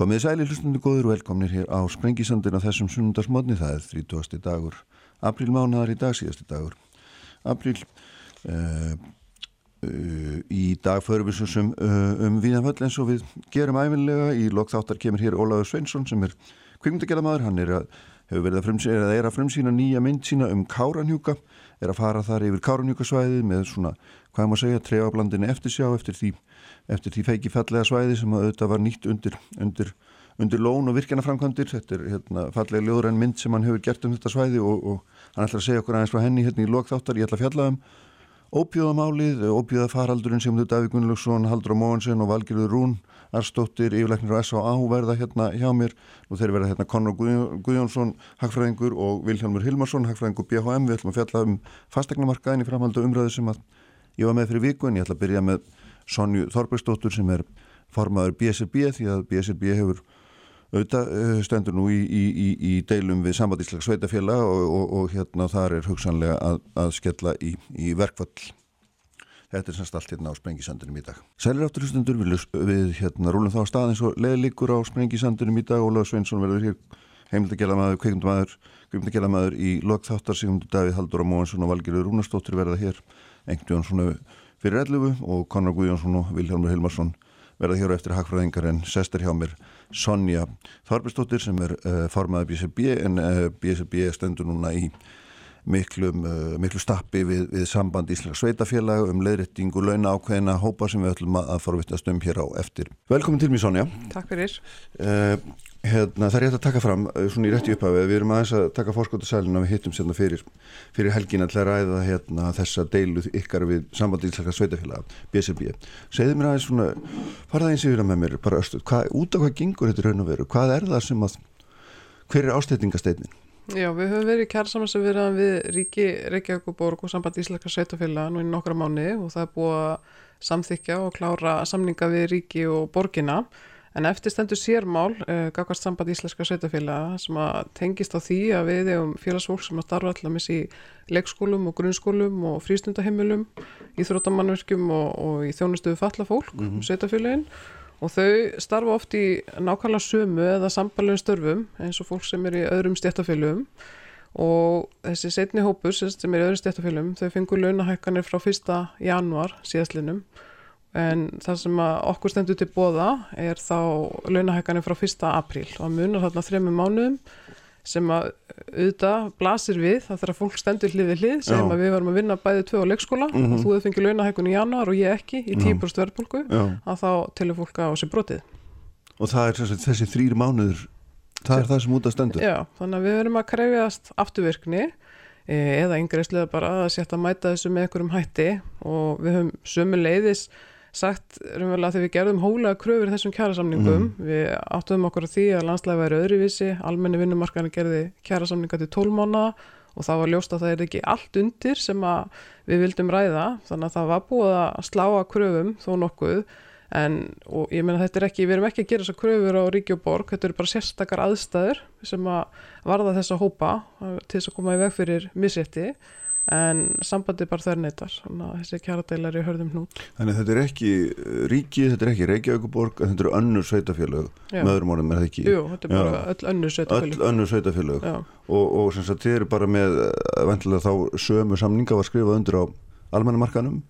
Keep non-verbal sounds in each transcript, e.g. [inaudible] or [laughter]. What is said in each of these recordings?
Komið sæli hlustundu góður og velkomnir hér á Sprengisandin á þessum sunnundarsmotni, það er 30. dagur, aprílmánaðar í dag, síðasti dagur, apríl. Uh, uh, í dag förum við svo sem uh, um Víðanvöll eins og við gerum æfinlega. Í lokþáttar kemur hér Ólaður Sveinsson sem er kvikmyndagjalaður, hann er að, hefur verið að frumsýna, er að frumsýna nýja mynd sína um Káranhjúka, er að fara þar yfir Káranhjúkasvæðið með svona, hvað maður segja, trefablandinu eftir sjá eftir því eftir því feiki fallega svæði sem auðvitað var nýtt undir, undir, undir lón og virkjana framkvæmdir. Þetta er hérna, fallega ljóðræn mynd sem hann hefur gert um þetta svæði og, og hann ætlar að segja okkur aðeins frá henni hérna í lokþáttar. Ég ætla að fjalla um óbjóðamálið, óbjóðafaraldurinn sem þetta Davík Gunnlaugsson, Haldur Móhansson og Valgerður Rún, Arstóttir, yfirleiknir og S.A.A. verða hérna hjá mér. Nú þeir verða hérna Conor Guðjónsson, hagfræðingur og Vilhelmur Hilmarsson, hagfræðingur BHM. Við ætlum að fjalla um fastegnamarkaðin í framhaldu umræðu sem ég var með fyrir viku en ég ætla að byrja með Sonju Þorbergsdóttur sem er formaður BSRB því að BSRB hefur auðvitað eh, stendur nú í, í, í, í deilum við sambandíslega sveitafélag og, og, og hérna þar er hugsanlega að, að skella í verkvall. Þetta er semst allt hérna á Sprengisandunum í dag. Sælir áttur hlustundur við, við hérna rúlum þá að staðins og leðlikur á Sprengisandunum í dag. Ólaður Sveinsson verður hér heimildagjalaðmaður, kveikundamaður, kveikundamaður í lokþáttar Sigmundur Davíð Haldur og Móhansson og Valgerður Rúnastóttur verða hér einhvern svona fyrir 11 og Conor Guðjónsson og Vilhelmur Hilmarsson verða hér á eftir hagfræðingar en sestur hjá mér Sonja Þorbjörnsdóttir sem er uh, formaði BSB en uh, eh, BSB stendur núna í miklum, uh, miklu stappi við, við samband Íslega sveitafélag um leiðrættingu launa ákveðina hópa sem við ætlum að forvittast um hér á eftir. Velkomin til mér Sonja. Takk fyrir. Hérna, það er rétt að taka fram, eh, svona í rétti upphafi, við erum aðeins að taka fórskóttasælun og við hittum sérna fyrir, fyrir helgin að ræða hérna, þessa deilu ykkar við sambandísleika sveitafélaga, BSB. Segðu mér aðeins svona, farða eins yfir að með mér, bara östu, hvað, út af hvað gengur þetta raun og veru? Hvað er það sem að, hver er ástætningasteinin? Já, við höfum verið kæra saman sem við við Ríki, Reykjavík og Borg og sambandísleika sveitafélaga nú í nokkra mánu og það er búið að samþykja og klára samninga við Ríki og Borgina En eftir stendur sérmál, uh, Gagvart samband íslenska sveitafélaga sem að tengist á því að við hefum félagsfólk sem að starfa allar í leikskólum og grunnskólum og frístundaheimilum, íþróttamannverkjum og, og í þjónustuðu fallafólk, mm -hmm. sveitafélagin og þau starfa oft í nákvæmlega sömu eða samballegum störfum eins og fólk sem er í öðrum stjættafélagum og þessi setni hópur sem er í öðrum stjættafélagum þau fengur launahækkanir frá 1. januar síðastlinum en það sem okkur stendur til bóða er þá launahækkanir frá 1. apríl og munar þarna þrejum mánuðum sem að auðvitað blasir við það þarf að fólk stendur hlið við hlið sem að við varum að vinna bæðið tvö á leikskóla mm -hmm. og þú hefði fengið launahækkun í januar og ég ekki í 10% verðbólku að þá telur fólk á sér brotið. Og það er þessi, þessi þrýr mánuður það er það sem út að stendur? Já, þannig að við verum að krefjast afturvirkni e, eða yngreislega bara að setja að mæta þessu með einhverjum hætti og við höfum sömu leiðis sagt raunverulega þegar við gerðum hóla kröfur þessum kjærasamningum, mm. við áttuðum okkur á því að landslæði væri öðruvísi, almenni vinnumarkaðin gerði kjærasamninga til 12 mánu og það var ljóst að það er ekki allt undir sem við vildum ræða, þannig að það var búið að sláa kröfum þó nokkuð. En ég meina þetta er ekki, við erum ekki að gera þessar kröfur á Ríki og Borg, þetta eru bara sérstakar aðstæður sem að varða þessa hópa til þess að koma í veg fyrir misrétti en sambandi bara þær neytar þessi kjaradeilari er hörðum hnút. Þannig þetta er ekki ríki, þetta er ekki Reykjavíkuborg þetta eru önnur sveitafélög með öðrum orðum er það ekki. Jú, þetta er bara Já. öll önnur sveitafélög Öll önnur sveitafélög og, og sem sagt þið eru bara með eh, ventilega þá sömu samninga var skrifað undir á almennamarkanum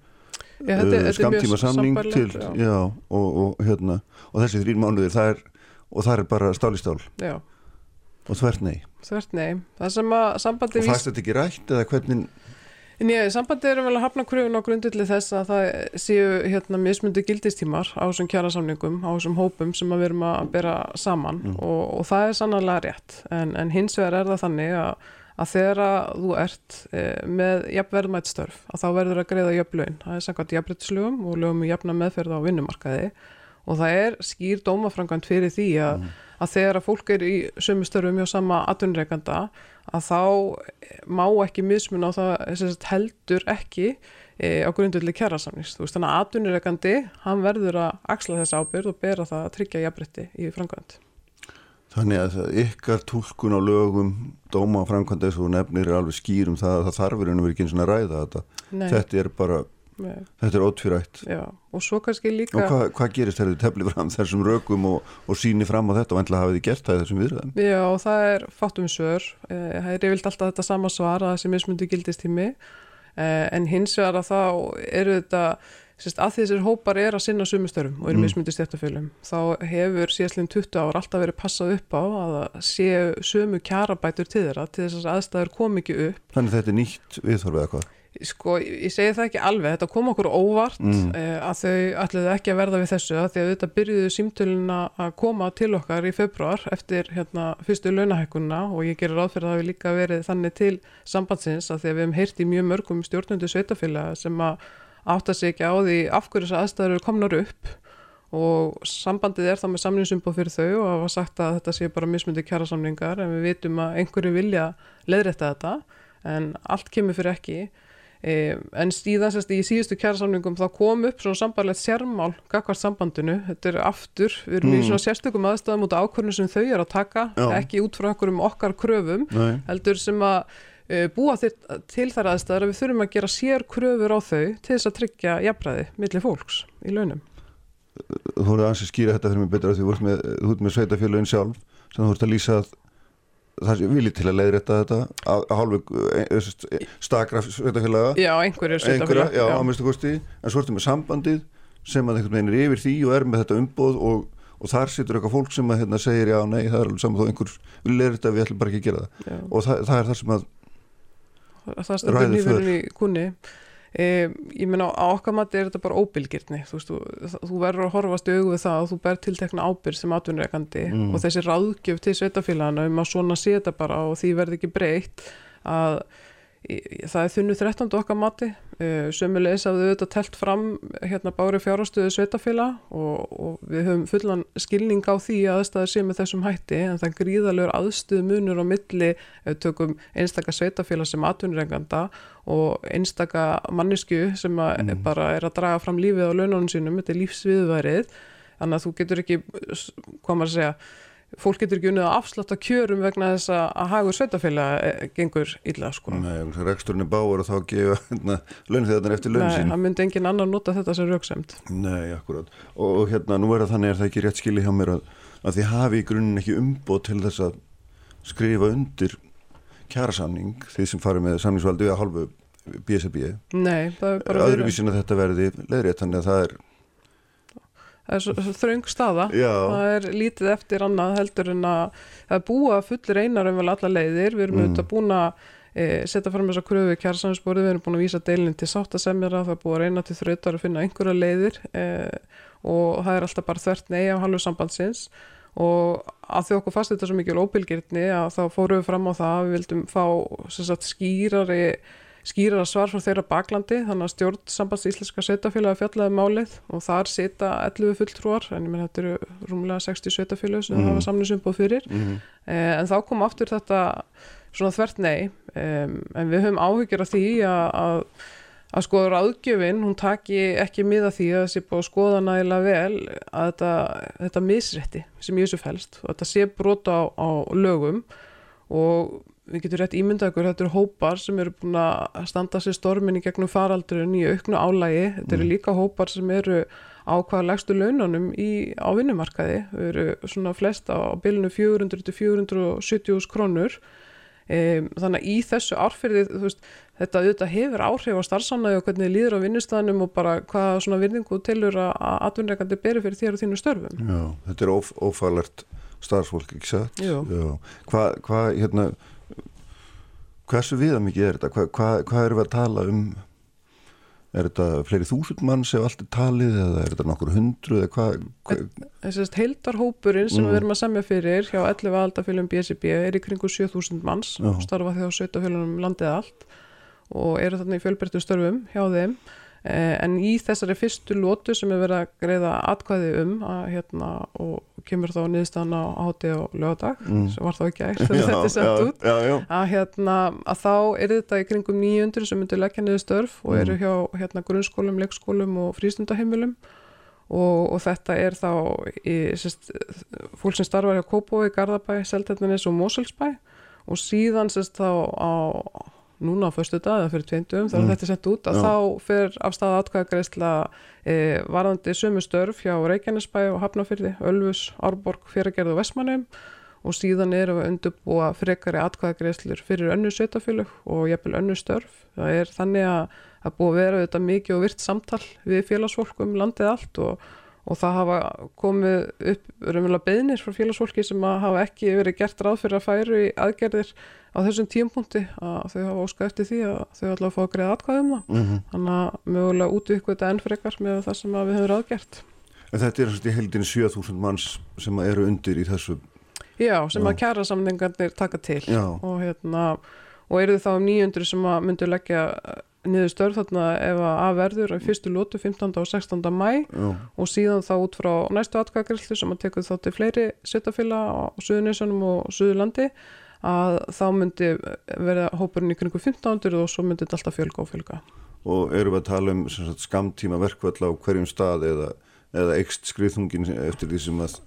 Já, uh, skamtíma samning til já. Já, og, og, hérna, og þessi þrín mánuðir það er, og það er bara stál í stál. Og þvert nei. Þvert nei. Það sem að sambandi og fæst þetta ekki rætt eða hvernig Nýja, sambandi eru vel að hafna kröfun á grundulli þess að það séu hérna mismundi gildistímar á þessum kjærasamningum, á þessum hópum sem við erum að bera saman mm. og, og það er sannarlega rétt en, en hins vegar er það þannig að, að þegar að þú ert e, með jafnverðmætt störf að þá verður að greiða jöfnlaun, það er samkvæmt jafnbrytslugum og lögum í jafna meðferð á vinnumarkaði og það er skýr dómafrangand fyrir því að, mm. að þegar að fólk er í sömu störfum hjá sama atvinnreikanda að þá má ekki mismun á það heldur ekki e, á grundulli kjærasamnings. Þú veist þannig að atvinnureikandi, hann verður að axla þessa ábyrð og bera það að tryggja jafnbrytti í framkvæmd. Þannig að ykkar tólkun á lögum, dóma á framkvæmd eins og nefnir er alveg skýrum það að það þarfur en verður ekki eins og ræða þetta. Nei. Þetta er bara Nei. þetta er ótfyrætt Já, og svo kannski líka og hvað, hvað gerist þegar þið tefli fram þessum rökum og, og síni fram á þetta? Og endla hafið þið gert það í þessum viðræðum? Já, og það er fátt um svör. Eh, það er yfirlt alltaf þetta sama svar að þessi mismundi gildistími. Eh, en hins vegar að þá eru þetta sérst, að þessir hópar er að sinna sumustörfum og eru Mm. mismundi stjæftafölum þá hefur síðastlinn 20 ár alltaf verið passað upp á að séu sömu kjarabætur til þeirra til þess að aðstæður kom ekki upp. Þannig þetta er nýtt viðþorfið eða hvað Sko, ég segi það ekki alveg, þetta kom okkur óvart Mm. eh, að þau ætluðu ekki að verða við þessu að því að þetta byrjuðu símtöluna að koma til okkar í februar eftir hérna, fyrstu launahækkunna og ég gerir ráð fyrir að það hafi líka verið þannig til sambandsins að því að við hefum heyrt í mjög mörgum stjórnundu sveitafélaga sem að átta sig ekki á því af hverju þessar aðstæður eru komnar upp og sambandið er þá með samningsumbóð fyrir þau og hafa sagt að þetta sé bara mismundi kjærasamningar en við vitum að einhverju vilja leiðrétta þetta en allt kemur fyrir ekki en síðan sérst í síðustu kjærasamningum þá kom upp svona sambarlegt sérmál gagvart sambandinu, þetta er aftur við erum í Mm. svona sérstökum aðstæðum út af ákvörnum sem þau eru að taka, Já. ekki út frá einhverjum okkar kröfum, Nei. heldur sem að e, búa til, þær aðstæður að við þurfum að gera sér kröfur á þau til þess að tryggja jafnræði milli fólks í launum. þú voruð að skýra þetta fyrir mig betur að þú ert með, með sveitafélagin sjálf sem þú ert að lýsa að það sé vilji til að leiðrétta þetta að, hálfu eh, stakra sveitafélaga Já, einhverjir einhverja, sveitafélag. já, á minnstu kosti. En svo ertu með sambandið sem að einhvern veginn er yfir því og er með þetta umboð og, og þar situr eitthvað fólk sem að hérna, segir já, nei, það er alveg saman þó einhver vil leiðrétta, við ætlum bara ekki að gera það. Já. og það, það er það sem að það stendur nýverðin í kunni e, ég meina á okkar mati er þetta bara óbylgirni þú, veist, þú, þú verður að horfast við það að þú ber tiltekna ábyrg sem atvinnureikandi Mm. og þessi ráðgjöf til sveitafélagana um að svona sé þetta bara og því verði ekki breytt að það er þunnu 13. okkar mati uh, sömulegis að þau auðvitað telt fram hérna bári fjárhástöðu sveitafélag og, og við höfum fullan skilning á því að aðstæður sé með þessum hætti en það gríðalegur aðstöðu munur á milli ef við tökum einstaka sveitafélag sem atvinnurenganda og einstaka mannesku sem Mm. bara er að draga fram lífið á laununum sínum, þetta er lífsviðværið þannig að þú getur ekki, maður að segja fólk getur ekki unnið að afslátta kjörum vegna þess að að hagur sveitafélag eh, gengur illa sko. nei, reksturinn er báur og þá gefa hérna, launþegarnir eftir laun Nei, sín það myndi engin annar nota þetta sem rauksemt. Nei, akkurat. Og, og hérna, nú er það þannig er það ekki rétt skilið hjá mér að, að þið hafi í grunninn ekki umboð til þess að skrifa undir kjærasamning, þið sem farið með samningsvaldi við að hálfu BSB. Nei, það er bara verið, Öðruvísin að þetta verði leðrétt, þannig að það er, það er svo, svo þröng staða. já, Það er lítið eftir annað heldur en að það er búa fullir einar um vel alla leiðir. Við erum Mm. auðvitað búin að e, setja fram þessa kröfu í kjærsamsborið, við erum búin að vísa deilin til sáttasemjara, það er búið að reyna til þrautar að finna einhverja leiðir e, og það er alltaf bara þvert nei af halvu sambandsins og að því okkur fast þetta svo mikil óbylgirni að þá fórum við fram á það að við vildum fá sagt, skýrari skýrara svar frá þeirra baklandi þannig að stjórn sambands íslenska sveitafélag fjallaði málið og þar sita 11 fulltrúar en ég menn þetta eru rúmlega 60 sveitafélag sem mm. hafa samninsumboð fyrir mm, eh, en þá kom aftur þetta svona þvert nei um, en við höfum áhyggjur af því að, að að skoða ráðgjöfin, hún taki ekki miða því að það sé búið að skoða nægilega vel að þetta, þetta misrétti sem í þessu fælst og þetta sé brota á, á lögum og við getum rétt ímyndað ykkur, þetta eru hópar sem eru búin að standa sér stormin í gegnum faraldurinn í auknu álægi, þetta eru Mm. líka hópar sem eru á hvaða legstu laununum í, á vinnumarkaði, þau eru svona flest á bylunu 400 til 470 krónur um, þannig að í þessu árferði veist, þetta auðvitað hefur áhrif á starfsannæði og hvernig líður á vinnustæðanum og bara hvaða svona virðingu tilur að atvinnreikandi beri fyrir þér og þínu störfum já, þetta er óf, ófælert starfsfólk, ekki satt? Jú. Já. Hvað, hva, hérna, hversu viða mikið er þetta? Hvað hva, hva erum við að tala um? Er þetta fleiri þúsund manns ef allt er talið eða er þetta nokkur hundru eða hvað? Hva, Þessast heildarhópurinn sem Mm. við erum að semja fyrir hjá 11 aldafélum BSB er í kringu 7000 manns Já. starfa því á 17 félunum landið allt og eru þarna í fjölbreyttu störfum hjá þeim en í þessari fyrstu lótu sem er verið að greiða atkvæði um að, hérna, og kemur þá niðurstaðan á hátti á lögadag Mm. sem var þá ekki ægt þegar þetta er sett út Já, já, að, hérna, að þá er þetta í kringum 900 sem myndir leggja niður störf og Mm. eru hjá hérna, grunnskólum, leikskólum og frístundaheimilum og, og þetta er þá í, sest, fólk sem starfar hjá Kópói, Garðabæ, Seltjarnanes og Moselsbæ og síðan sest, þá á núna á förstu dag eða fyrir tveindum þegar Mm. þetta er sett út að Já. þá fer af stað atkvæðagreisla e, varðandi sömu störf hjá Reykjanesbæ og Hafnafyrði, Ölfus, Árborg, Fjeragerð og Vestmannum og síðan við að undurbúa frekari atkvæðagreislur fyrir önnu sveitafélög og jafnvel önnu störf. Það er þannig að, að búið að vera þetta mikið og virt samtal við félagsfólk um landið allt og, og það hafa komið upp raunverulega beðnir frá félagsfólki sem hafa ekki verið gert ráð fyrir að færu í aðgerðir á þessum tímpunkti að þau hafa óskað eftir því að þau ætla að fá að greiða atkvæðum það. Mm -hmm. Þannig að mögulega útvikku þetta enn frekar með það sem við höfum ráðgert. En þetta er í heldin 7000 manns sem eru undir í þessu Já, sem Já. að kjæra samningarnir taka til og hérna og eru þá um 900 sem að myndu leggja niður störf þarna ef að verður í fyrstu lótu 15. og 16. mæ já, og síðan þá út frá næstu atkvæðagrillu sem að tekur þá til fleiri sveitafélag á Suðunísunum og Suðurlandi að þá myndi verða hópurinn í kringu 1500 og svo myndi þetta alltaf fjölga og fjölga. og erum við að tala um skamtíma verkvall á hverjum stað eða, eða ekst skriðþungin eftir því sem að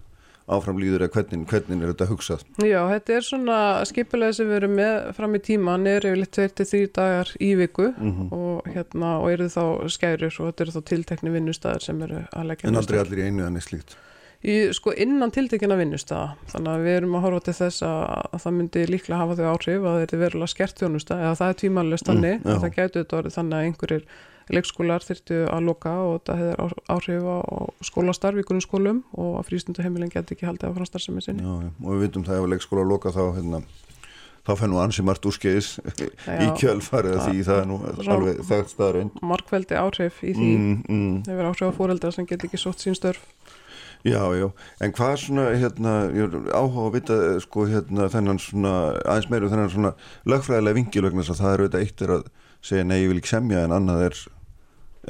áfram líður eða hvernig, hvernig er þetta hugsað? Já, þetta er svona skipulega sem við erum með fram í tíman er yfirleitt 2-3 dagar í viku mm og hérna og eru þá skærur og þetta eru þá tiltekni vinnustæðar sem eru að leggja en aldrei allir í einu en slíkt? Í, sko innan tiltekina vinnustæða þannig að við erum að horfa til þess að, að það myndi líklega hafa þau áhrif að þetta er verulega skert þjónusta eða það er tvímannlega þannig Mm, það gætu þetta orðið þannig að einhverjir leikskólar þyrftu að loka og þetta hefur áhrif á skólastarf í grunnskólum og að frístundaheimilin geti ekki haldið á franstarfsemi sinni. já, já. og við vitum það ef leikskóla loka þá hérna, þá fenn nú ansi margt úrskeiðis í kjölfarið því það er nú alveg þekkt staðarinn Markveldi áhrif í því mm, mm. hefur áhrif á fóreldra sem get ekki sótt sín störf. Já, já, en hvað svona hérna, ég áhuga að vita eh, sko hérna þennan svona, aðeins meira um þennan svona lögfræðilega vingil vegna þess að það er auðvitað eitt er að segja nei, ég vil ekki semja en annað er,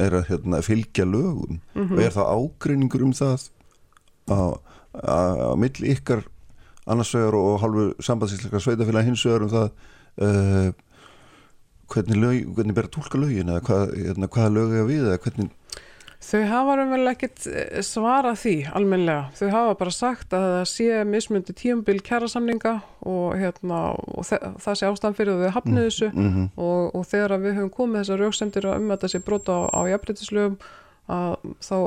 er að hérna, fylgja lögum. Mm og er það ágreiningur um það á milli ykkar annars vegar og hálfu sambandsísleika sveitafélag hins vegar um það uh, hvernig, lög, hvernig ber að tólka lögin eða hvað, hérna, hvaða lög er við eða hvernig Þau hafa raunverulega ekkert eh, svarað því almennilega. Þau hafa bara sagt að það sé mismundi tíumbil kjærasamninga og, hérna, og það sé ástæðan fyrir að þau hafnið þessu. mm og, og þegar að við höfum komið þessar rauksemdir um að þetta sé brota á, á jafnbreytislögum að þá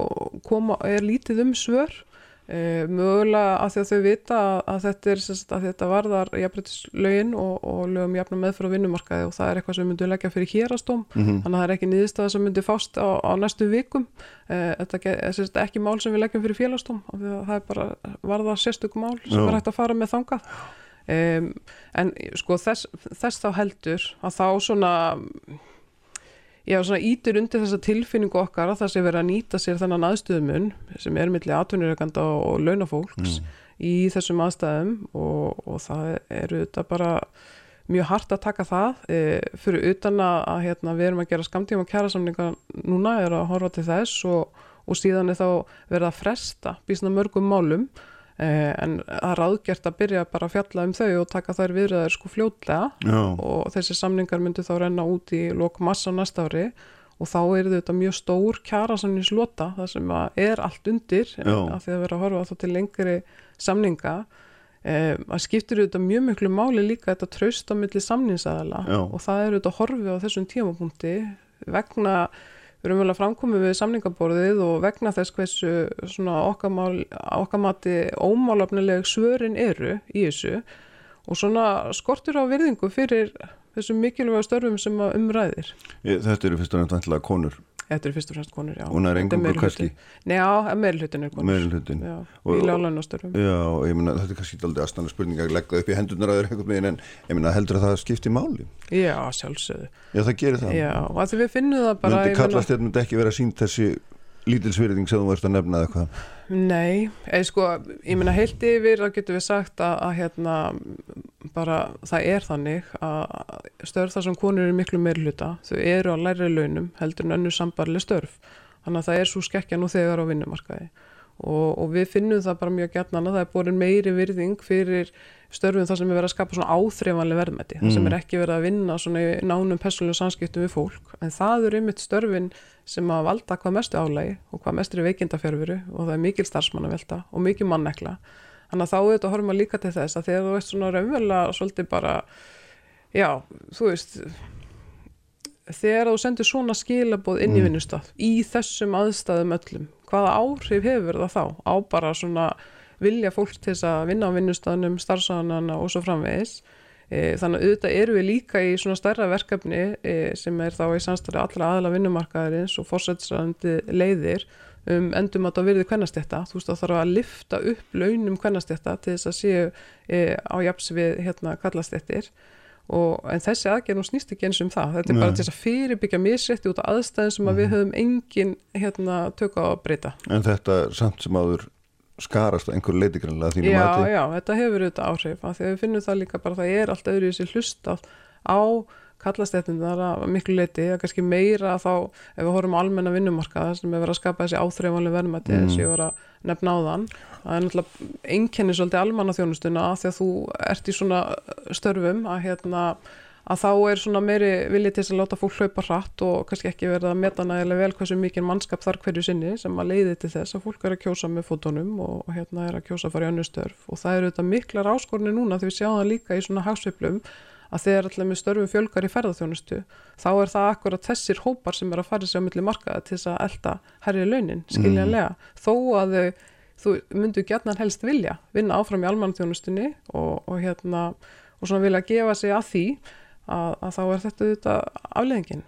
koma, er lítið um svör e, mögulega að því að þau vita að, að þetta er sérst, að þetta varðar jafnbreytislögin og, og lögum jafnum meðfyrir á vinnumarkaði og það er eitthvað sem við myndum leggja fyrir hérastóm -hmm. þannig að það er ekki niðurstaða sem myndi fást á, á næstu vikum eh, þetta er sérst, ekki mál sem við leggjum fyrir að það er bara varða sérstök mál sem Já. er hægt að fara með þangað um, en sko þess, þess þá heldur að þá svona já svona ítir undir þessa tilfinningu okkar að það sé verið að nýta sér þennan aðstöðumun sem er milli atvinnureikanda og, og launafólks í þessum aðstæðum og, og það eru þetta bara mjög hart að taka það. E, fyrir utan að, hérna, við erum að gera skamtíma kjærasamninga núna er að horfa til þess og, og síðan er þá verið að fresta bísna mörgum málum en það er aðgert að byrja bara að fjalla um þau og taka þær viðræðar sko fljótlega. Já, og þessi samningar myndu þá renna út í lok massa á næsta ári. Og þá er þetta mjög stór kjærasamningslota það sem að er allt undir Já. af því að vera að horfa þá til lengri samninga. Um, að skiptir þetta mjög miklu máli líka þetta traust á milli samningsaðala Já. og það er þetta horfið á þessum tímapunkti vegna við erum vel að framkomi við samningaborðið og vegna þess hversu svona okkar, mál, okkar mati ómálafnileg svörin eru í þessu og svona skortur á virðingu fyrir þessum mikilvæga störfum sem að umræðir. þetta eru fyrst og nefnt vantilega konur Þetta er fyrst og fremst konur, já. og það er engungur kannski. Nei, já, meiri hlutin er konur. meiri hlutin Já, Og- í lálunastörfum. Já, ég meina, þetta er kannski aldrei aðstæðan spurning að leggja upp í hendurnar að þeir eitthvað megin en ég meina, heldur að það skipti máli? Já, sjálfsögðu. Já, það gerir það. Já, og að því við finnum það bara... Meina- kallast þetta myndi ekki vera sínt þessi lítilsvirðing sem þú ert að nefna eða eitthvað. Nei, eða sko, ég meina heilt yfir þá getum við sagt að, að hérna bara það er þannig að störf þar sem konur eru miklu meiri hluta, þau eru á læri launum heldur en önnur sambarli störf. Þannig að það er svo skekkja nú þegar á vinnumarkaði og, og við finnum það bara mjög gætnan að það er borin meiri virðing fyrir störfum þar sem er verið að skapa svona áþreifanlega verðmæti, þar sem Mm. er ekki verið að vinna svona í nánum persónlega samskiptum við fólk en það eru einmitt störfin sem að valda hvað mestu álægi og hvað mestur er veikindafjörfuru og það er mikil starfsmannavelta og mikil mannekla þannig að þá auðvitað horfum að líka til þess að þegar þú veist svona raunverulega svolítið bara já, þú veist þegar þú sendir svona skilaboð inn í Mm. vinnustaf í þessum aðstæðum öllum hvaða áhrif hefur það þá á bara svona vilja fólk til þess að vinna á vinnustafnum, starfsaðanana og svo framvegis? E, þannig að auðvitað eru við líka í svona stærra verkefni e, sem er þá í samstæði allra aðla vinnumarkaðarins og fórsætsrandi leiðir um endum að það virði kvennastetta þú veist það þarf að lifta upp launum kvennastetta til þess að séu e, á japs við hérna kallastettir og, en þessi aðgerð nú snýst ekki eins um það. Þetta er Nei. bara til að fyrirbyggja misrétti út af aðstæðin sem að við höfum engin hérna tök á að breyta. En þetta samt sem áður skarast að einhverju leiti grannlega þínu já, já, þetta hefur auðvitað áhrif. Af því að við finnum það líka bara að það er allt öðru í þessi hlusta á kallastettinnar að miklu leiti að kannski meira þá ef við horfum á almenna vinnumarkaða sem er verið að skapa þessi áþreifanlega verðmæti Mm. og ég var að nefna á þann það er náttúrulega einkenni svolítið almanna þjónustuna af því að þú ert í svona störfum að hérna að þá er svona meiri vilji til að láta fólk hlaupa hratt og kannski ekki verða að meta nægilega vel hversu mikið mannskap þar hverju sinni sem að leiði til þess að fólk er að kjósa með fótunum og, og hérna er að kjósa að fara í önnur störf. Og það eru þetta miklar áskorni núna því við sjáum það líka í svona hagsveiflum að þegar allir með störfu fjölgar í ferðarþjónustu þá er það akkurat þessir hópar sem er að fara sér á milli markaða til þess að elda herri launin, skiljanlega þó að þau, þú myndu gætnan helst vilja vinna áfram í almannþjónustunni og, og hérna og svona vilja gefa sig að því að, að þá er þetta þetta afleðingin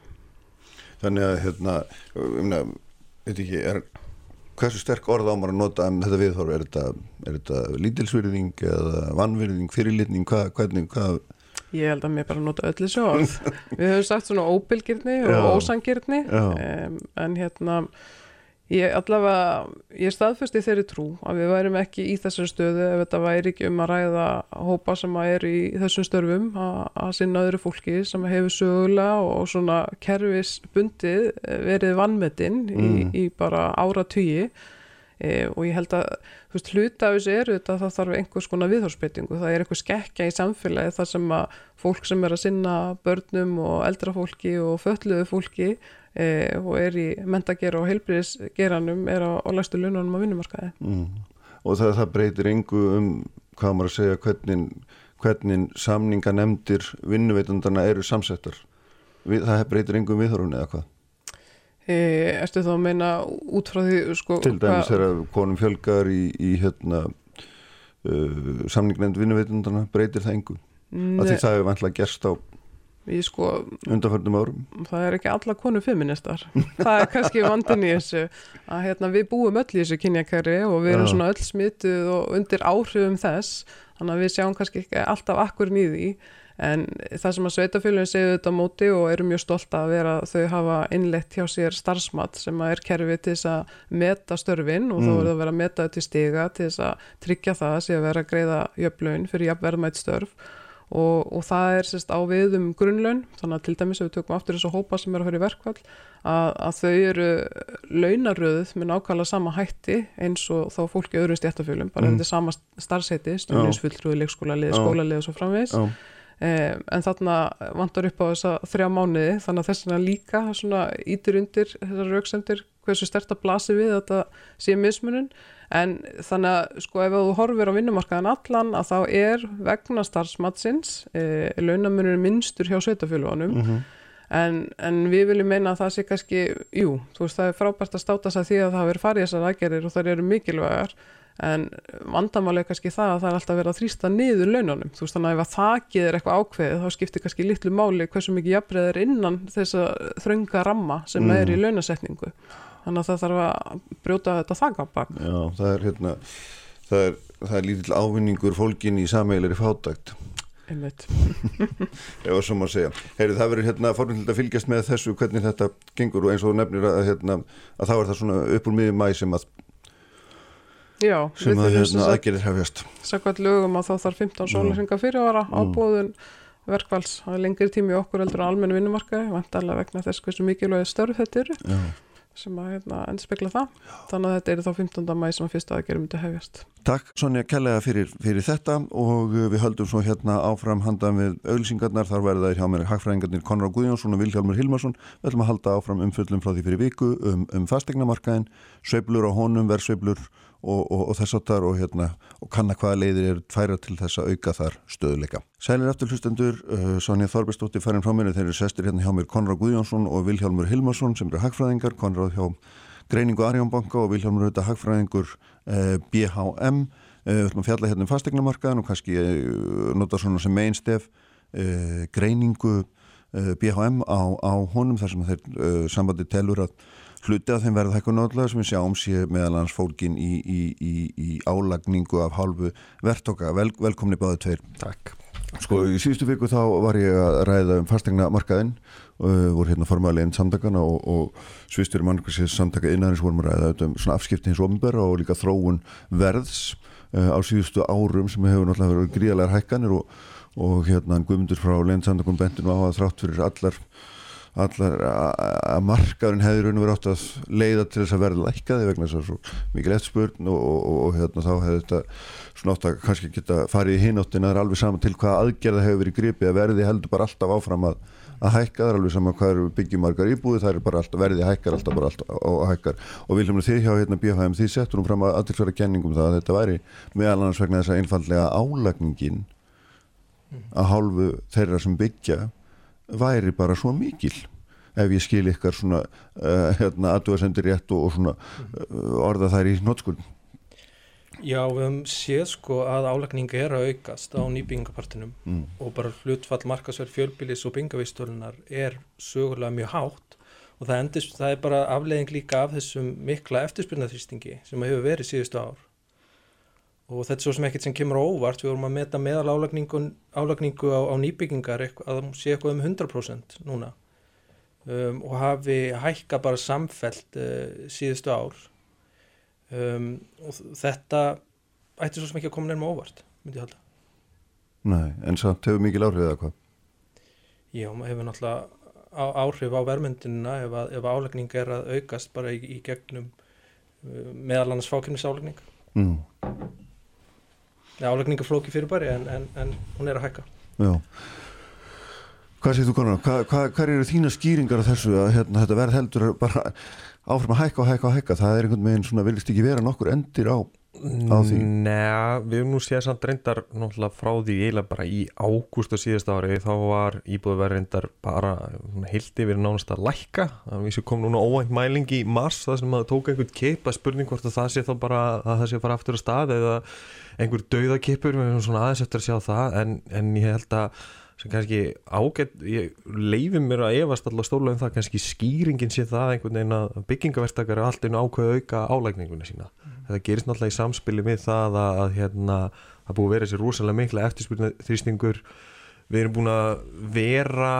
Þannig að hérna, um, veit ekki, er, hversu sterk orð á maður að nota um þetta viðhorf? Er þetta, þetta lítilsvirðing eða vannvirðing, fyrirlitning, hvað, hvernig, hvað? Ég held að mér bara nota öll þessu orð. [laughs] Við höfum sagt svona óbylgirni og ósangirni um, en hérna ég allavega, ég staðfesti þeirri trú að við værum ekki í þessari stöðu ef þetta væri ekki um að ræða hópa sem að eru í þessum störfum að, sinna öðru fólki sem hefur sögulega og svona kerfisbundið verið vannmetinn Mm. í, í bara áratugi e, og ég held að veist, hluta af þessu eru þetta það þarf einhvers konar viðhórsbreytingu, það er einhver skekkja í samfélagi þar sem að fólk sem er að sinna börnum og eldra fólki og fölluðu fólki e, og er í mentagera og heilbriðisgeranum er á, á læstu laununum á vinnumarkaði. Mm. Og það, það breytir engu um, hvað maður að segja, hvernig, hvernig samninganemdir vinnuveitundana eru samsettar. Það breytir engu um viðhorfun eða hvað? E, ertu þá að meina út frá því sko, Til dæmis hvað- þegar konum fjölgar í, í hérna, uh, samningnefnd vinnuveitundana, breytir það engu? Af því það hefur vantlega gerst á sko undanförnum árum. það er ekki alla konu feministar það er kannski vandin í þessu að hérna, við búum öll í þessu kynjakæri og við erum svona öll smituð og undir áhrifum þess þannig að við sjáum kannski ekki alltaf akkurinn í því en það sem að sveitafélagin segja þetta á móti og eru mjög stolt að vera að þau hafa innlegt hjá sér starfsmat sem að er kerfi til þess að meta störfin og þá Mm. er það að vera að meta þetta til stiga til þess að tryggja það að sé að vera að greiða jöfnlaun fyrir jafnverðmætt störf og, og það er sérst á við um grunnlaun þannig að til dæmis ef við tökum aftur þessu hópa sem eru að fara í verkvall að, að þau eru launaröðuð með nákvæmlega sama hætti eins og þá fólki í öðrum stjættafjölum bara Mm. þetta sama starfsheiti, stjórninsfulltrúi, leikskólalið, Já. skólalið og svo eh, en þarna vantar upp á þessa þrjá mánuði þannig að þess vegna líka svona ítir undir þessar rauksendir hversu stert að blasi við að þetta sé mismunun. En þannig að sko ef þú horfir á vinnumarkaðan allan að þá er vegna starfsmatsins e, launamunur minnstur hjá sveitafjölugunum mhm. en, en við viljum meina að það sé kannski, jú, þú veist það er frábært að státa sig að því að það verið farið þessar aðgerðir og þær eru mikilvægar en vandamálega kannski það að það er alltaf verið að þrýsta niður laununum þú veist þannig að ef að þakið er eitthvað ákveðið þá skiptir kannski litlu máli hversu mikið jafnbreið er innan þessa þrönga ramma sem Mm. er í launasetningu þannig að það þarf að brjóta þetta þak á bak Já, það er hérna, það er, það er lítill ávinningur fólkin í sameilir fátækt. einmitt. [laughs] ef að svo maður segja. Heyri, það verður hérna formyndilega að fylgjast með þessu hvernig þetta gengur og eins og nefnir að, hérna, að Já, sem að hérna, aðgerðir hefjast. sakvært lögum að þá þarf 15 sólarhinga fyrir ára Mm. ábúðun verkvals það er lengri tími okkur heldur en almennu vinnumarkaði vantarlega vegna þess hversu mikilvæg störf þetta eru Já. sem að hérna, endspegla það þannig að þetta er þá 15. mæ sem að fyrsta aðgerðum myndi hefjast Takk Sonja Kellega fyrir, fyrir þetta og uh, við höldum svo hérna áfram handan við auglýsingarnar, þar verða þær hjá mér hagfræðingarnir Konráð Guðjónsson og Vilhjálmur Hilmarsson við ætlum að halda áfram umföllum frá því fyrir viku um, um fastegnamarkaðin, sveiflur á honum, verðsveiflur og, og, og þess áttar og, hérna, og kanna hvaða leiðir eru færa til þess að auka þar stöðuleika. Sælir eftir hlustendur, uh, Sonja Þorbjörnsdóttir færin frá mér, þeir eru sestir hérna hjá mér Konráð Guðjónsson og Vilhjálmur Hilmarsson sem eru hagfræðingar, Konráð hjá Greiningu Arjónbanka og Vilhjálmur auðvitað hagfræðingur uh, BHM. Uh, við ætlum að fjalla hérna um fastegnamarkaðan og kannski uh, nota svona sem mainstef uh, greiningu uh, BHM á, á honum þar sem þeir sambandi telur að hluti að þeim verða hækku náttúrulega sem við sjáum sé meðal hans fólkin í, í, í, í álagningu af hálfu verðtoka. Vel, velkomni báðu tveir. Takk. Sko í síðustu viku þá var ég að ræða um fastegna markaðinn Uh, voru hérna formaleginn samtakana og, og svistur mannkarsins samtaka innanins vorum að ræða um svona afskipti hins ofnbæra og líka þróun verðs uh, á síðustu árum sem hefur náttúrulega verið gríðalegar hækkanir og, og hérna guðmundur frá leginsamtakun bentinu á að þrátt fyrir allar allar að markaðurinn hefði raun og verið átt að leiða til þess að verða lækkaði vegna þess að svo mikið eftirspurn og, og, og hérna þá hefði þetta svona átt að kannski geta farið í hináttin að það er alveg saman til hvað aðgerða hefur verið gripið að verði heldur bara alltaf áfram að, að hækka það er alveg saman hvað eru byggjumarkar íbúið það er bara alltaf verði hækkar alltaf bara alltaf og hækkar. Og viljum þið hjá hérna BHM því settur hún fram að aðtilsverða kenningum það að þetta væri meðal annars vegna þess að einfallega álagningin að hálfu þeirra sem byggja væri bara svo mikil ef ég skil ykkar svona uh, hérna, aðdúasendir rétt og, og svona uh, orða þær í nótskuld Já, við höfum séð sko að álækning er að aukast á nýbyggingapartinum mm. og bara hlutfall markasverð fjölbílis og byggingavístölunar er sögulega mjög hátt og það, endist, það er bara afleðing líka af þessum mikla eftirspyrnaþrýstingi sem hefur verið síðustu ár og þetta er svo sem ekkert sem kemur óvart. Við vorum að meta meðal álagningu, álagningu á, á nýbyggingar að það sé eitthvað um 100% núna. Um, og hafi hækka bara samfelt uh, síðustu ár. Um, og þetta ætti svo sem ekki að koma nefnum óvart myndi ég halda. Nei, en samt hefur mikil áhrif eða hvað? Já, maður hefur náttúrulega áhrif á vermyndinina ef, að, ef álagning er að aukast bara í, í gegnum uh, meðal annars fákynnisálagning mm álegninga flóki fyrir bari en, en, en hún er að hækka Já Hvað séð þú konar? Hvað hva, hva eru þína skýringar af þessu að hérna, þetta verð heldur bara áfram að hækka og hækka og hækka það er einhvern veginn svona, viljast ekki vera nokkur endir á, á því? Nei, við hefum nú séð samt reyndar náttúrulega frá því eiginlega bara í ágúst á síðast ári þá var íbúið verið reyndar bara heilt yfir nánast að lækka við séum kom núna óvænt mæling í mars það sem að tóka einhvern keipa spurning hvort að það sé þá bara að það sé fara aftur að stað eða einhver dauðakipur við erum svona aðeins eftir að sjá það en, en ég held að sem kannski ágætt, ég leifi mér að efast alltaf stóla um það, kannski skýringin sé það einhvern veginn að byggingavertakar er alltaf ákveð auka álægninguna sína mm. þetta gerist náttúrulega í samspili með það að, að hérna, það búið að vera þessi rosalega mikla eftirspilna þrýstingur við erum búin að vera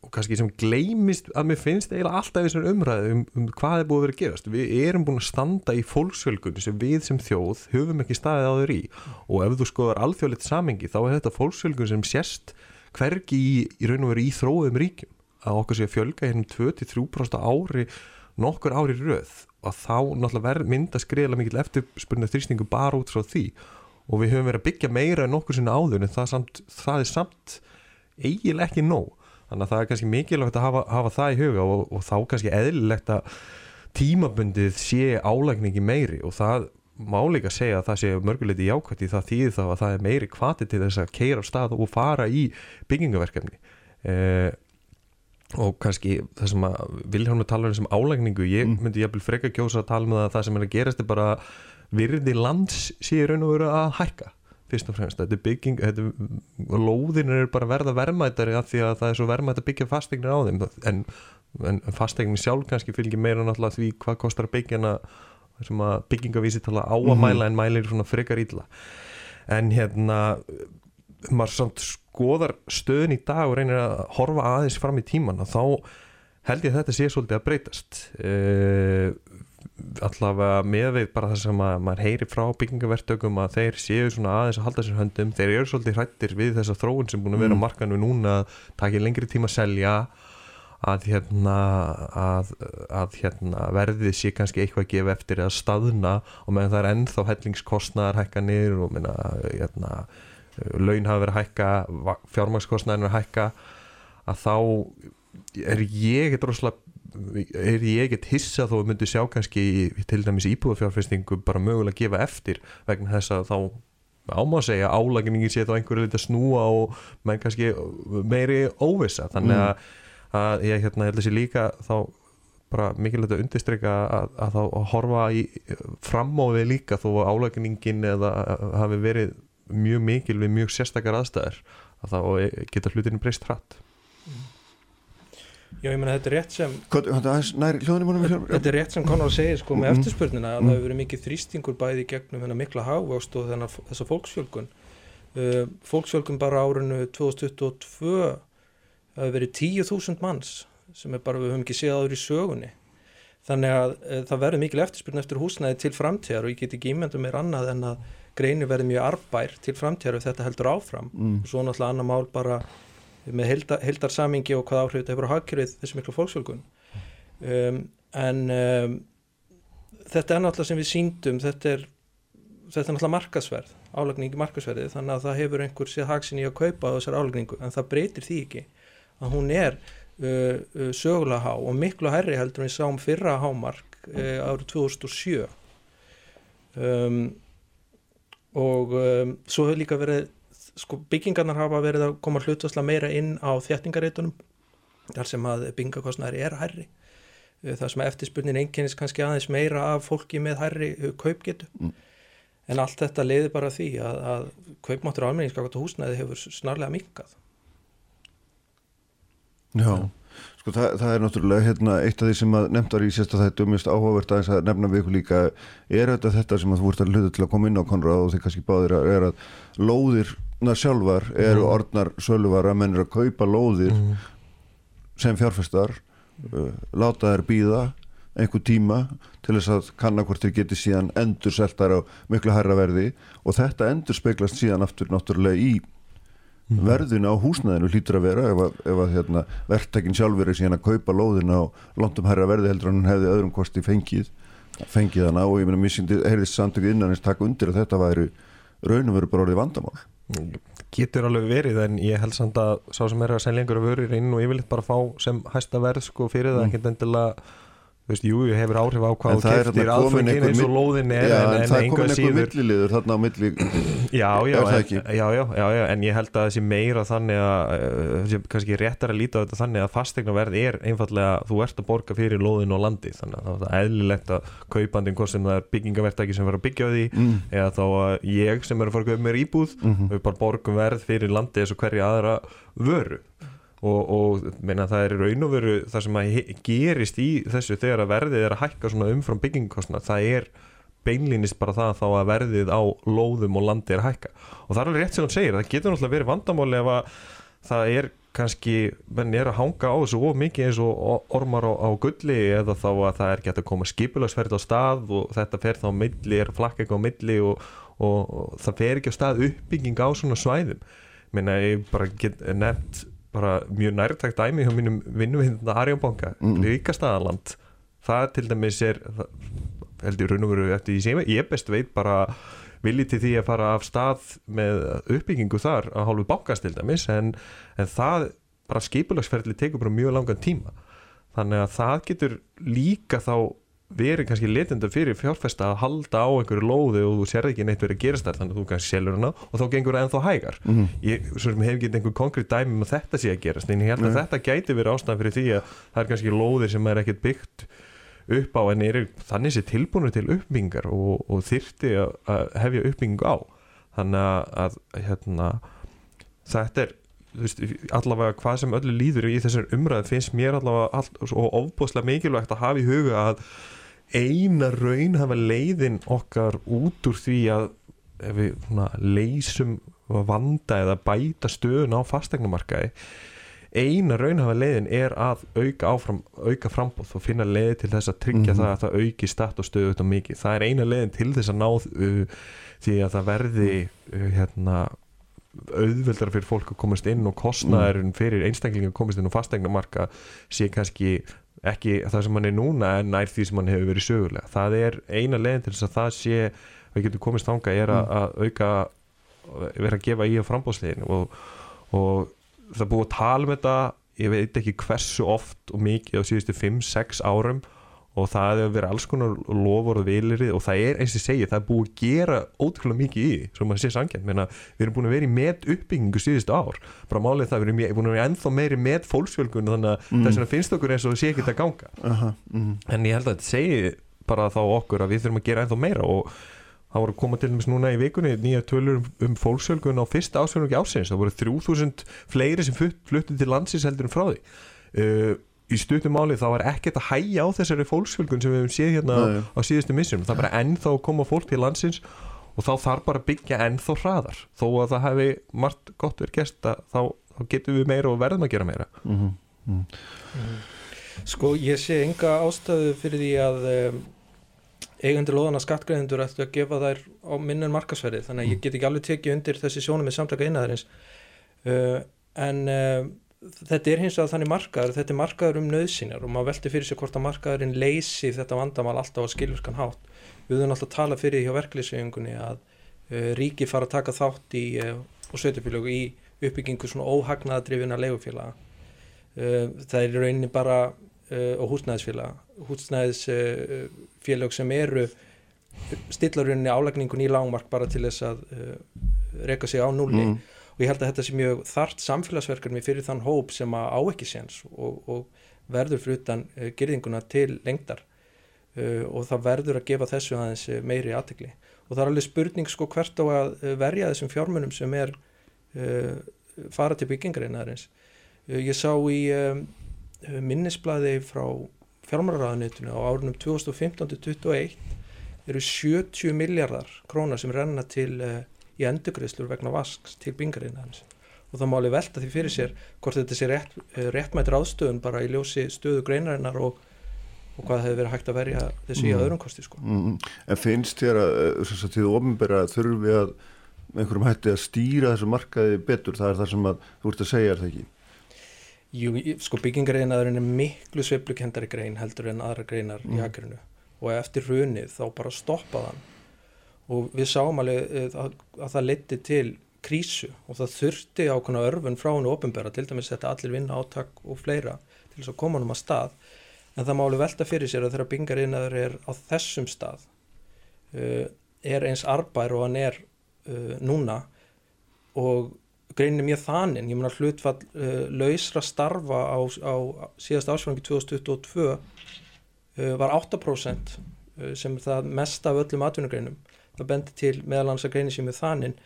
og kannski sem gleimist að mér finnst eiginlega alltaf þessar umræðu um, um hvað er búið að vera að gerast. Við erum búin að standa í fólksfjölgun sem við sem þjóð höfum ekki staðið á þau í. Og ef þú skoðar alþjóðleitt samengi þá er þetta fólksfjölgun sem sérst hvergi í, í raun og veru í þróðum ríkjum. Að okkur sé að fjölga hérna 23% ári nokkur ári röð. Og þá náttúrulega mynda skriðilega mikil eftirspurnar þrýstingu bara út frá því. Og við höfum verið að byggja meira en okkur sinna áður en það, samt, það er samt eiginlega ekki nóg þannig að það er kannski mikilvægt að hafa, hafa það í huga og, og þá kannski eðlilegt að tímabundið sé álægningi meiri og það má líka segja að það sé mörguleiti jákvæmt í það þýðir þá að það er meiri kvati til þess að keira á stað og fara í byggingaverkefni eh, og kannski það sem að Vilhelm talar um álægningu, ég mm. myndi jæfnvel freka kjósa að tala um að það sem er að gerast er bara virði lands sé raun og veru að hækka fyrst og fremst, þetta er bygging þetta er, lóðin er bara verða verðmættari af því að það er svo verðmætt að byggja fastegnir á þeim. En, en fastegnir sjálf kannski fylgir meira náttúrulega því hvað kostar að byggja hana sem að byggingavísi tala á að -hmm. mæla en mælir svona frekar ílla en hérna maður samt skoðar stöðin í dag og reynir að horfa aðeins fram í tíman og þá held ég að þetta sé svolítið að breytast. Eða allavega meðveið bara það sem að maður heyri frá byggingavertökum að þeir séu svona aðeins að halda sér höndum þeir eru svolítið hrættir við þessa þróun sem búin að vera mm. markanu núna að taki lengri tíma að selja að hérna að, að hérna verðið sé kannski eitthvað að gefa eftir að staðna og meðan það er ennþá hellingskostnaðar hækka niður og meina hérna laun hafa verið að hækka fjármagskostnaðin verið að hækka að þá er ég eitthvað er ég ekkert hissa þó að myndi sjá kannski til dæmis íbúðafjárfestingu bara mögulega að gefa eftir vegna þess að þá áma að segja álagningin sé þá einhverju lítið að snúa og menn kannski meiri óvissa þannig Mm. að, að ég hérna held að sé líka þá bara mikilvægt að undirstryka að, að þá að horfa í fram á við líka þó að álagningin eða hafi verið mjög mikil við mjög sérstakar aðstæður að þá geta hlutinu breyst hratt Já, ég meina þetta er rétt sem þetta er rétt sem Conor segir sko með Mhm. eftirspurnina að Mhm. það hefur verið mikið þrýstingur bæði gegnum þennan mikla hagvöxt og þennan þessa fólksfjölgun uh, fólksfjölgun bara árinu 2022 það hefur verið 10.000 manns sem er bara við höfum ekki séð áður í sögunni þannig að uh, það verður mikil eftirspurn eftir húsnæði til framtíðar og ég get ekki ímyndum mér annað en að greinu verður mjög arbær til framtíðar ef þetta heldur áfram mm. og svo náttúrulega annar mál bara með heilda, heildarsamingi og hvað áhrif þetta hefur á hagkerfið þessi miklu fólksfjölgun. Um, en um, þetta er náttúrulega sem við síndum þetta er, þetta er náttúrulega markasverð álagning í markasverði þannig að það hefur einhver séð hagsin í að kaupa á þessar álagningu en það breytir því ekki að hún er uh, uh, sögulega há og miklu hærri heldur við sáum fyrra hámark uh, árið 2007 um, og um, svo hefur líka verið sko byggingarnar hafa verið að koma hlutvastlega meira inn á þjættingareitunum þar sem að byggingakostnæri er hærri. Eh, þar sem að eftirspurnin einkennist kannski aðeins meira af fólki með hærri eh, kaupgetu. Mm. en allt þetta leiði bara því að, að kaupmáttur almenningskakvæmt húsnæði hefur snarlega minkað Já, sko það, það er náttúrulega hérna, eitt af því sem að nefnt var í sérsta þetta um mjög áhugavert aðeins að nefna við ykkur líka er þetta þetta sem að þú ert að hluta til að koma inn á Konrad og þið kannski báðir að er að lóðirna sjálfar eru Mhm. orðnar sölvar að menn er að kaupa lóðir mm. sem fjárfestar uh, láta þær býða einhver tíma til þess að kanna hvort þeir geti síðan endur seltar á miklu hærra verði og þetta endur speglast síðan aftur náttúrulega í Mhm. verðinu á húsnæðinu hlýtur að vera ef að, ef að hérna, verktakinn sjálfur er síðan að kaupa lóðina á lóndum herra verði heldur hann hefði öðrum kosti fengið fengið hana og ég meina mér síndi heyrðist samtöku innan eins taka undir að þetta væri raunum veru bara orðið vandamál getur alveg verið en ég held samt að sá sem er að selja einhverju vörur inn og yfirleitt bara fá sem hæsta verð sko fyrir það Mm. ekkert endilega þú veist, jú, hefur áhrif á hvað þú keftir aðfengin eins og lóðin er Já, en, en en það er komin síður milliliður þarna á milli já, já, en, já, já, já, já, en ég held að það sé meira þannig að uh, sé kannski réttar að líta á þetta þannig að fastegnaverð er einfallega, þú ert að borga fyrir lóðin og landi, þannig að það er eðlilegt að kaupandinn, hvort sem það er byggingavertaki sem verður að byggja á því, mm, eða þá að ég sem er að fara að kaupa mér íbúð mm við bara borgum verð fyrir landi eins og hverja aðra vöru og, og meina, það er raun og veru það sem gerist í þessu þegar að verðið er að hækka umfram byggingkostnað það er beinlýnist bara það þá að verðið á lóðum og landi er að hækka. Og það er alveg rétt sem hún segir, það getur náttúrulega verið vandamáli ef að það er kannski, menn er að hanga á þessu of mikið eins og ormar á, á gulli eða þá að það er gett að koma skipulagsferð á stað og þetta fer þá milli, er flakka eitthvað á milli og, og, og það fer ekki á stað uppbygging á svona svæðum. Minna ég bara get nefnt bara mjög nærtækt dæmi hjá mínum vinnuvinda Arjónbanka, Mm. mm. ríkastaðaland það til dæmis er það, held ég raun og veru eftir því sem ég best veit bara vilji til því að fara af stað með uppbyggingu þar að hálfu bankast til dæmis en, en það bara skipulagsferðli tekur bara mjög langan tíma þannig að það getur líka þá verið kannski letenda fyrir fjárfesta að halda á einhverju lóði og þú sérði ekki neitt verið að gerast þar þannig að þú kannski selur hana og þá gengur það ennþá hægar. Mm, ég svo sem hef ekki einhver konkrétt dæmi um að þetta sé að gerast en ég held að Nei. þetta gæti verið ástæðan fyrir því að það er kannski lóðir sem er ekkert byggt upp á en eru þannig sé tilbúinu til uppbyggingar og, og þyrti að, að hefja uppbyggingu á. Þannig að, að hérna, þetta er veist, allavega hvað sem öllu líður í þessar umræð finnst mér allavega all, og ofbúslega mikilvægt að hafa í huga að eina raun hafa leiðin okkar út úr því að ef við svona, leysum vanda eða bæta stöðun á fastegnumarkaði eina raunhafa leiðin er að auka áfram, auka frambóð og finna leið til þess að tryggja Mhm. það að það auki statt og stöðu þetta mikið. Það er eina leiðin til þess að náð uh, því að það verði uh, hérna auðveldar fyrir fólk að komast inn og kostnæðurinn fyrir einstaklingar að komast inn og fastegnumarka sé kannski ekki það sem hann er núna en nær því sem hann hefur verið sögulega. Það er eina leiðin til þess að það sé við getum komist þanga er að, að auka vera að gefa í á frambóðslegin og, og það búið að tala um þetta ég veit ekki hversu oft og mikið á síðustu 5-6 árum og það hefur verið alls konar lofur og vilirið og það er eins og segi það er búið að gera ótrúlega mikið í því svo maður sé sangjönd, við erum búin að vera í með uppbyggingu síðustu ár, bara málið það við erum búin að vera ennþá meiri með fólksfjölgun þannig að mm. þess vegna finnst okkur eins og það sé ekki að ganga. Uh -huh, mm. en ég held að þetta segi bara þá okkur að við þurfum að gera ennþá meira og það voru að koma til dæmis núna í vikunni nýja tölur um, um fólksfjölgun á fyrsta ásfjölgun ásins, það voru 3000 fleiri sem fluttu til landsins heldur en frá því. Uh, í stuttum máli þá var ekkert að hægja á þessari fólksfjölgun sem við hefum séð hérna Nei. á síðustu missjum, það er bara ennþá að koma fólk til landsins og þá þarf bara að byggja ennþá hraðar, þó að það hefði margt gott verið gert að þá, þá getum við meira og verðum að gera meira mm -hmm. Mm -hmm. Sko ég sé enga ástæðu fyrir því að um, eigendur loðana skattgreðendur ættu að gefa þær á minnum markasverði þannig að ég mm. get ekki alveg tekið undir þessi sjónum með samtaka einaðarins uh, en uh, þetta er hins vegar þannig markaður þetta er markaður um nöðsynjar og maður velti fyrir sig hvort að markaðurinn leysi þetta vandamál alltaf á skiljurskan hátt. Við höfum alltaf að tala fyrir hjá verkliðsvegingunni að uh, ríki fara að taka þátt í uh, og sveitufélögu í uppbyggingu svona óhagnaðadrifina legufélaga uh, það er rauninni bara uh, og húsnæðisfélaga húsnæðisfélag sem eru stillarunni álækningun í langmark bara til þess að uh, reyka sig á núli mm. Og ég held að þetta sé mjög þart samfélagsverkefni fyrir þann hóp sem á ekki séns og, og verður fyrir utan uh, gerðinguna til lengdar. Uh, og það verður að gefa þessu aðeins uh, meiri aðtegli og það er alveg spurning sko hvert á að verja þessum fjármunum sem er fara til byggingarinn ég sá í minnisblæði frá fjármáraræðanitinu á árunum 2015-2021 eru 70 miljardar krónar sem renna til í endugriðslur vegna vasks til bingarinn hans og það máli velta því fyrir sér hvort þetta sé rétt, uh, réttmættir ástöðun bara í ljósi stöðu greinarinnar og, og hvað hefur verið hægt að verja þessu mm. í öðrum kosti sko. Mm. En finnst þér að þess að því þú ofnbæra þurfi að einhverjum hætti að stýra þessu markaði betur, það er það sem að þú ert að segja er það ekki? Jú, sko byggingareinaðurinn er miklu sveiflukendari grein heldur en aðra greinar mm. í aðgrinu og eftir hrunið þá bara stoppaðan og við sáum alveg eh, að, að það leti til krísu og það þurfti ákveðna örfun frá hennu ofinbæra til dæmis þetta allir vinna áttak og fleira til þess að koma hann um að stað en það má alveg velta fyrir sér að þegar byggingareinaður er á þessum stað uh, er eins arbær og hann er uh, núna og greinin er mjög þaninn, ég menna hlutfall uh, lausra starfa á, á síðast ásfengi 2022 uh, var 8% uh, sem er það mest af öllum atvinnugreinum. Það bendir til meðal hans að greinin sem er þaninn.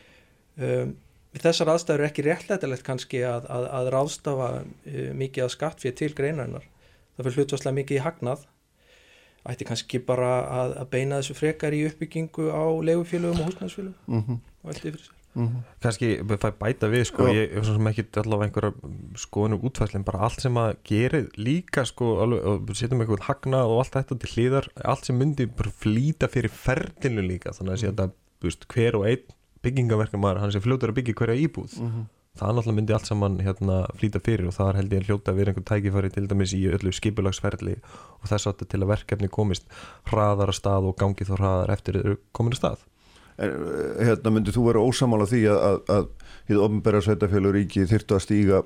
Um, þessar aðstæður er ekki réttlætilegt kannski að, að, að ráðstafa uh, mikið að skattfið til greinarinnar. Það fyrir hlutvarslega mikið í hagnað. Ætti kannski bara að, að beina þessu frekar í uppbyggingu á legufélögum og húsnæðsfélögum mm -hmm. og allt yfir þessu. Mm -hmm. kannski fæ bæta við sko, ég er svona sem ekki allavega einhverja skoðunum útfæslinn, bara allt sem að gerir líka sko, alveg, setjum eitthvað hagnað og allt þetta til hlýðar allt sem myndi bara flýta fyrir ferðinu líka, þannig að sé að búst, hver og einn byggingaverkamæður hann sé fljótar að byggja hverja íbúð. Mm -hmm. það náttúrulega myndi allt saman hérna, flýta fyrir og það er held ég að hljóta að vera einhvern tækifæri til dæmis í öllu skipulagsferðli og þess að til að verkefni komist hraðar að stað og gangi þá hraðar eftir kominu stað En, eh, hérna myndið þú vera ósamála því að, að hið ofnbæra sveitafélur ríki þyrtu að stíga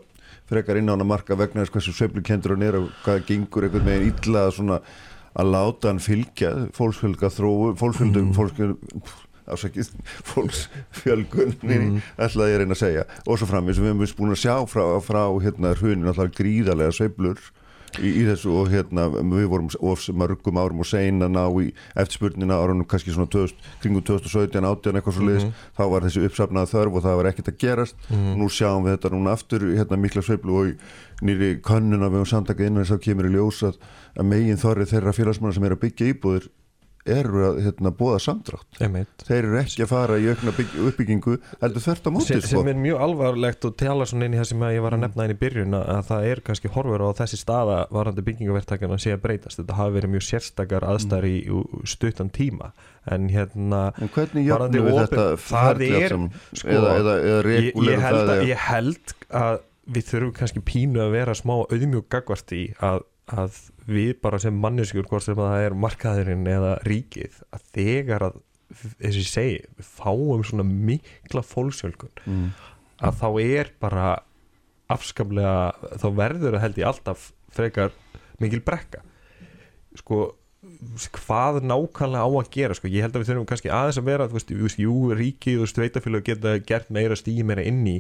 frekar inn á hana marka vegna þess hversu söflu kendur hann er og hvað gengur einhvern veginn illa að, að láta hann fylgja fólksfjölga þróu fólksfjölgum mm. ásækið fólksfjölgun [laughs] mm. ætlaði ég að reyna að segja og svo fram eins og við hefum búin að sjá frá, frá hérna hrunin alltaf gríðarlega söflur í, í þessu og hérna við vorum of mörgum árum og seina ná í eftirspurnina árunum kannski svona 2000, kringum 2017, 18 eitthvað svo leiðis mm -hmm. þá var þessi uppsafnað þörf og það var ekkert að gerast mm -hmm. nú sjáum við þetta núna aftur hérna mikla sveiflu og nýri kannuna við um samtakið innan þess að kemur í ljós að, megin þorrið þeirra félagsmanna sem er að byggja íbúðir eru að hérna, bóða samdrátt Einmitt. þeir eru ekki að fara í aukna uppbyggingu heldur þörft á móti sem, sko. sem er mjög alvarlegt og tala svona inn í það sem ég var að nefna inn í byrjun að það er kannski horfur á þessi staða varandi byggingavertakana sé að breytast þetta hafi verið mjög sérstakar aðstæri í stuttan tíma en hérna en hvernig jöfnum við þetta það er sko, eða, eða, eða ég, held að, ég held að við þurfum kannski pínu að vera smá auðmjög gagvart í að að við bara sem manneskjur hvort sem það er markaðurinn eða ríkið að þegar að þess að ég segi, við fáum svona mikla fólksjölkun mm. að þá er bara afskaplega þá verður það held ég alltaf frekar mikil brekka sko hvað nákvæmlega á að gera sko. ég held að við þurfum kannski aðeins að vera þú veist, jú, ríki og sveitafélag geta gert meira stíð meira inn í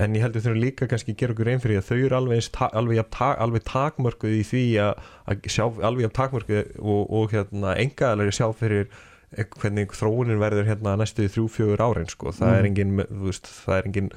en ég held að við þurfum líka kannski að gera okkur einn fyrir að þau eru alveg, alveg, alveg takmörkuð í því að, að sjá alveg takmörkuð og, og hérna, engaðalega sjá fyrir hvernig þróunin verður hérna næstuði þrjú-fjögur árin sko, það mm. er engin veist, það er engin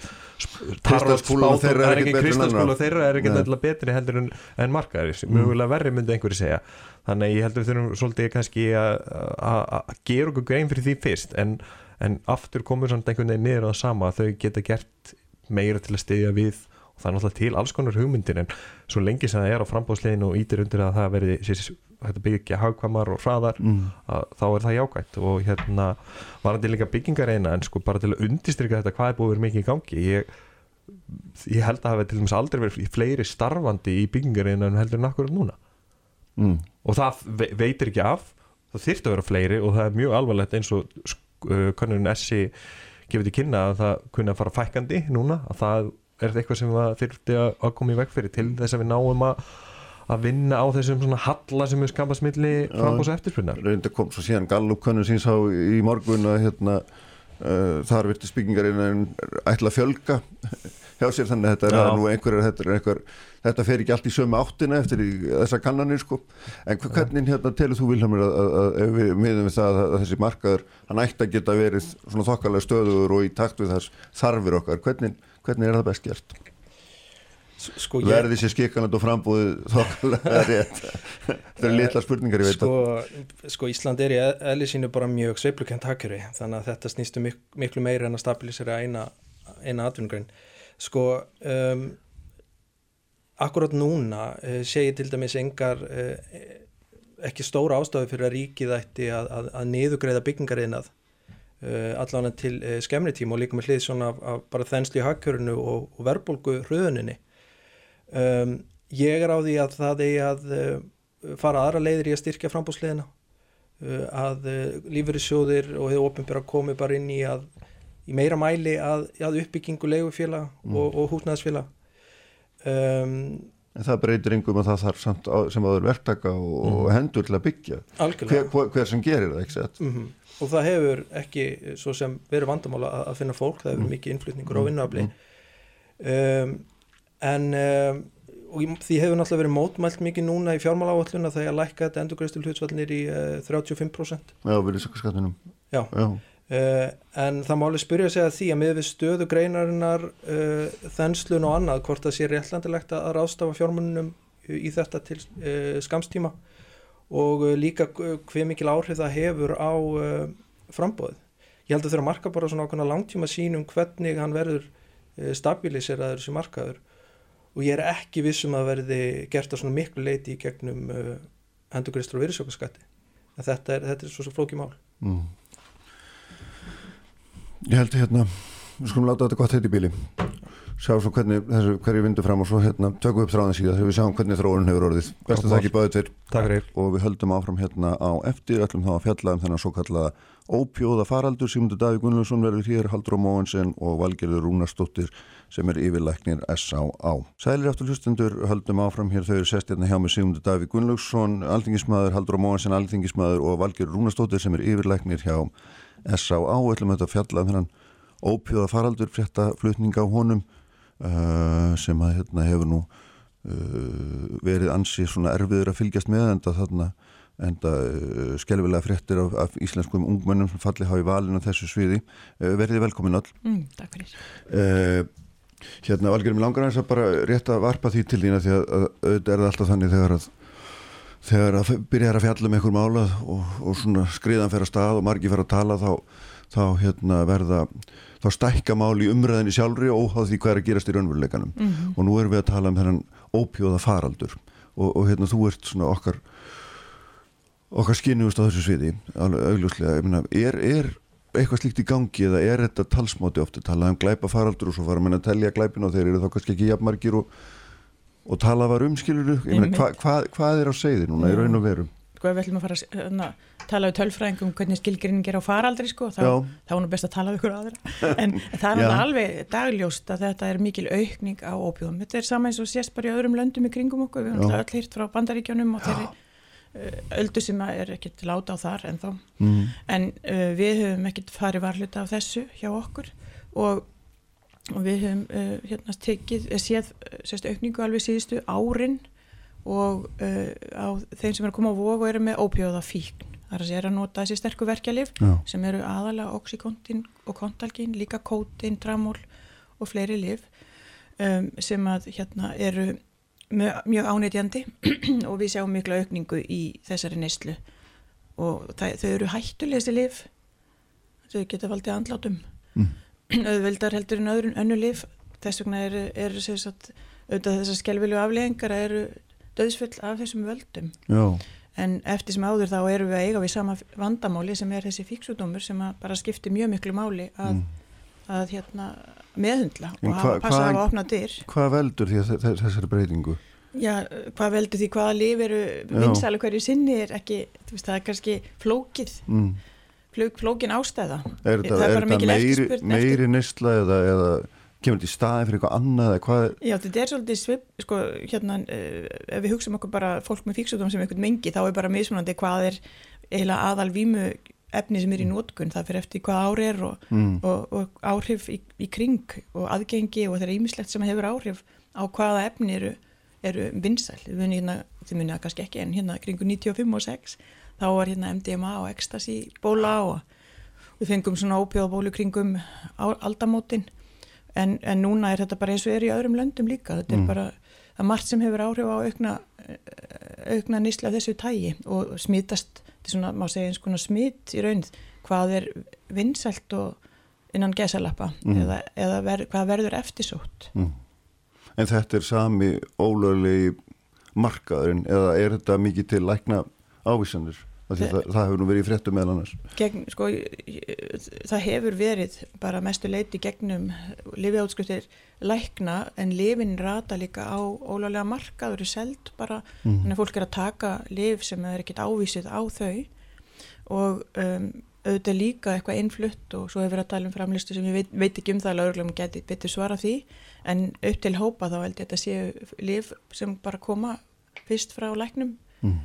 kristalspúla þeirra er engin kristalspúla þeirra er engin alltaf betri heldur en, en markaðir, mm. mjögulega verri myndi einhverju segja, þannig að ég heldur við þurfum svolítið kannski að gera okkur grein fyrir því fyrst, en, en aftur komur samt einhvern veginn niður á það sama þau geta gert meira til að stiðja við og það er náttúrulega til alls konar hugmyndir en svo lengi sem það er á frambóðsleginu og ítir undir að það verði þetta byggja hagkvamar og hraðar mm. þá er það jákvægt og hérna var þetta líka byggingar eina en sko bara til að undistrykja þetta hvað er búið mikið í gangi ég, ég held að það hefði til dæmis aldrei verið fleiri starfandi í byggingar eina en heldur en akkurat núna mm. og það veitir ekki af það þyrft að vera fleiri og það er mjög alvarlegt eins og uh, kannunum essi gefið til kynna að það kunna fara fækandi núna að það er eitthvað sem það þurfti að koma í veg fyrir til þess að við náum að að vinna á þessum svona halla sem er skapast milli frambóðs og eftirspunnar reynda kom svo síðan Gallup kannun síns á í morgun að hérna, uh, þar virti spíkingarinn ætla að fjölga hjá sér þannig að þetta er nú einhverjar þetta, einhver, þetta fer ekki allt í sömu áttina eftir í, þessa kannanir sko. En hvernig hérna telur þú Vilhelmur að, við miðum við það að þessi markaður hann ætti að geta verið svona þokkalega stöður og í takt við þess þarfir okkar hvernig hvernig er það best gert? Sko, ég... verði sér skikkanand og frambúið þokkalega [laughs] rétt. Það er litla spurningar ég veit sko, sko Ísland er í eðli sínu bara mjög sveiplukent hakjuri þannig að þetta snýstu mik miklu meira en að stabilisera eina, eina atvinnugrein sko um, akkurát núna uh, segir til dæmis engar uh, ekki stóra ástafi fyrir að ríkið ætti að, að, að niðugreiða byggingarinnað Uh, allan til skemmri tíma og líka með hlið svona af, af bara þensli í hagkjörunu og, og verðbólgu hröðuninni um, ég er á því að það er að fara aðra leiðir í að styrkja frambóðsleðina að lífverðissjóðir og hefur ofinbjörn að komi bara inn í að í meira mæli að, að uppbyggingu leigufélag mm. og, og húsnæðsfélag um, En það breytir yngum að það þarf samt á, sem áður verktaka og, mm. og hendur til að byggja hver, hver sem gerir það, ekki sett mm -hmm og það hefur ekki svo sem verið vandamála að, að finna fólk, það hefur mm. mikið innflutningur á mm. vinnuafli um, en um, því hefur náttúrulega verið mótmælt mikið núna í fjármála áalluna þegar lækka þetta endurgræstil hlutsvallinir í uh, 35% Já, við erum skattunum Já, Já. Uh, en það máli spyrja sig að því að með við stöðu greinarinnar uh, þenslun og annað hvort það sé réttlandilegt að rástafa fjármunum í þetta til uh, skamstíma og líka hver mikil áhrif það hefur á frambóð. Ég held að það þurfa að marka bara svona ákveðna langtíma sínum hvernig hann verður stabiliseraður sem markaður og ég er ekki vissum að verði gert á svona miklu leiti í gegnum hendugristur og virðsökkaskatti. Þetta er, þetta er svo, svo flóki mál. Mm. Ég held hérna, við skulum láta þetta gott heit í bíli sjá svo hvernig þessu hverju vindu fram og svo hérna tökum við upp þráðin síðan þegar við sjáum hvernig þróunum hefur orðið. Bestu þakki báðið tveir. Og við höldum áfram hérna á eftir ætlum þá að fjalla um þennan svo kallaða ópjóða faraldur Sigmundur Davík Gunnlaugsson verður hér Haldur Móensen og Valgerður Rúnastóttir sem er yfirlæknir S.A.A. Sælir aftur hlustendur höldum áfram hér. Þau eru sest hérna hjá með Sigmundur Davík Gunnlaugsson alþingismæður Haldur Móensen alþingismæður og Valgerður Rúnastóttir sem er yfirlæknir hjá S.A.A. ætlum þetta að fjalla um ópjóða faraldur frétta flutninga á honum uh, sem að hérna, hefur nú uh, verið ansi svona erfiður að fylgjast með enda þarna enda uh, skelvilega fréttir af, af íslenskum ungmennum sem falli hafi valin á þessu sviði. Verðið velkomin all. Mm, takk fyrir. Hérna valgerum langar eins að bara rétt að varpa því til þína því að auðvitað er það alltaf þannig þegar að þegar að byrja að fjalla með einhver málað og, og svona skriðan fer að stað og margi fer að tala þá, þá hérna verða þá stækka mál í umræðinni sjálfri og óháð því hvað er að gerast í raunveruleikanum mm -hmm. og nú erum við að tala um þennan ópjóða faraldur og, og hérna þú ert svona okkar okkar skinnjúst á þessu sviði myna, er, er eitthvað slíkt í gangi eða er þetta talsmáti ofta talað um glæpa faraldur og svo fara mann að tellja glæpin og þeir eru þá kannski ekki jafnmargir og, og tala var um skiluru hva, hva, hvað er á segði núna í raun og veru? Sko ef við ætlum að fara að tala við tölfræðingum hvernig skilgrinning er á faraldri sko, þá, þá er nú best að tala við ykkur aðra. [laughs] En það er alveg dagljóst að þetta er mikil aukning á óbjóðum þetta er sama eins og sést bara í öðrum löndum í kringum okkur, við höfum öll hýrt frá bandaríkjónum og þeirri uh, öldu sem er ekkert láta á þar en þá mm. en uh, við höfum ekkert farið varluta af þessu hjá okkur. Og, og við höfum uh, hérna tekið, eh, séð eh, sérst, aukningu alveg síðustu árin og uh, á þeim sem er að koma á og eru með ópjóða fíkn þar að er að nota þessi sterku verkjalif Já. sem eru aðalega oxykontin og kontalgin, líka kótin, tramól og fleiri lif um, sem að hérna eru mjög, mjög ánætjandi [clears throat] og við sjáum mikla aukningu í þessari neyslu og það, þau eru hættuleg þessi lif þau geta valdið andlátum Mm. [clears throat] auðveldar heldur en öðrun önnu lif þess vegna eru, eru sagt, auðvitað þessar skelvilu afleðingar eru döðsfull af þessum völdum Já, en eftir sem áður þá erum við að eiga við sama vandamáli sem er þessi fíksúdómur sem að bara skiptir mjög miklu máli að, að hérna meðhundla Mm. Og hafa hva- passa á að opna dyr hvað veldur að þessari breytingu? Já, hvað veldur því hvaða lif eru vinsælu hverju sinni er ekki, þú veist, það er kannski flókið, Mm. Flók, flókin ástæða. Er þetta, Það er er mikil meiri, meiri neysla eða, eða kemur þetta í staði fyrir eitthvað annað eða hvað? Já, þetta er svolítið svip, sko, hérna, uh, ef við hugsaum okkur bara fólk með fíksúdóm sem einhvern mengi, þá er bara mismunandi hvað er eiginlega aðal vímu efni sem er í nótkun, það fyrir eftir hvað ári er og, Mm. og, og áhrif í, í kring og aðgengi og þeirra ímislegt sem hefur áhrif á hvaða efni eru, eru vinsæl. Hérna, þið munið það kannski ekki en hérna kringu 95 og 6 þá var hérna MDMA og ecstasy bóla og við fengum svona ópjóðabólu kringum aldamótin en, en núna er þetta bara eins og er í öðrum löndum líka. Þetta er bara er margt sem hefur áhrif á aukna, aukna nýsla af þessu tægi og smitast, þetta er svona, má segja eins konar smit í raun, hvað er vinsælt og innan gesalappa eða, eða ver, hvað verður eftirsótt. Mm. En þetta er sami ólöglegi markaðurinn eða er þetta mikið til lækna ávísanir? Það, það, það hefur nú verið í fréttum meðal annars. Gegn, sko, það hefur verið bara mestu leiti gegnum lifiðátskriftir lækna en lifin rata líka á ólálega markaður er seld bara, þannig að fólk er að taka lif sem er ekkert ávísið á þau og um, auðvitað líka eitthvað innflutt og svo hefur verið að tala um framlistu sem ég veit, veit ekki um það lögurlegum geti betur svara því en upp til hópa þá held ég að þetta séu lif sem bara koma fyrst frá læknum Mm.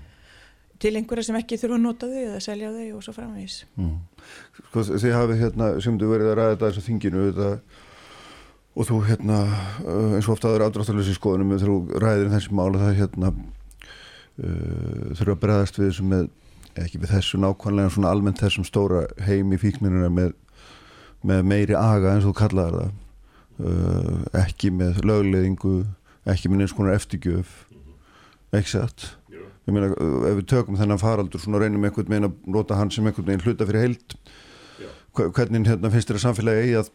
Til einhverja sem ekki þurfa að nota þau eða selja þau og svo framvís. Mm. Sko, þið hafið hérna, sem þú verið að ræða þetta þessu þinginu þetta, og þú hérna, uh, eins og ofta aður ádráttalösi skoðunum þegar þú ræðir um þessi mála það hérna uh, þurfa að bregðast við þessu með ekki við þessu nákvæmlega en svona almennt þessum stóra heim í fíknirina með, með meiri aga eins og þú kallaðar það uh, ekki með lögleðingu ekki með neins konar eftirgjöf satt ég meina uh, ef við tökum þennan faraldur svona reynum einhvern veginn að nota hann sem einhvern veginn hluta fyrir heild. Hva- hvernig hérna finnst þér að samfélagi eigi að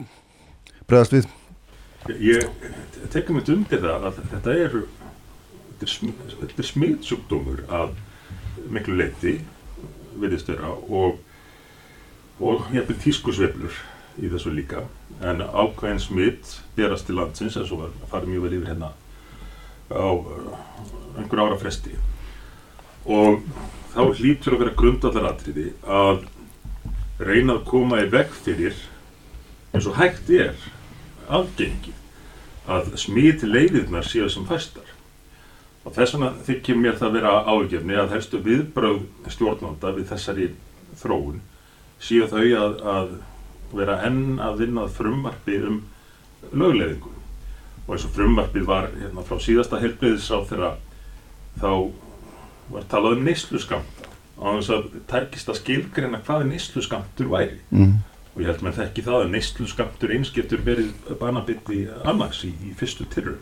bregðast við? Ég tekum þetta undir það að þetta er, þetta er, smiðsjúkdómur að miklu leiti virðist vera og, og jafnvel tískusveiflur í þessu líka. En ákveðin smitt berast til landsins eins og að fara mjög vel yfir hérna á uh, einhver ára fresti og þá hlýtur að vera grundvallaratriði að reyna að koma í veg fyrir eins og hægt er aðgengi að smiti leiðirnar séu sem fæstar. Og þess vegna þykir mér það vera ágefni að helstu viðbröð stjórnanda við þessari þróun séu þau að, að vera enn að vinna að frumvarpi um lögleðingu og eins og frumvarpið var hérna, frá síðasta helbriðisráð þeirra þá var talað um neysluskamta á þess að tækist að skilgreina hvað neysluskamtur væri. Mm. og ég held að menn þekki það að neysluskamtur eins getur verið banabitti annars í, í fyrstu tilur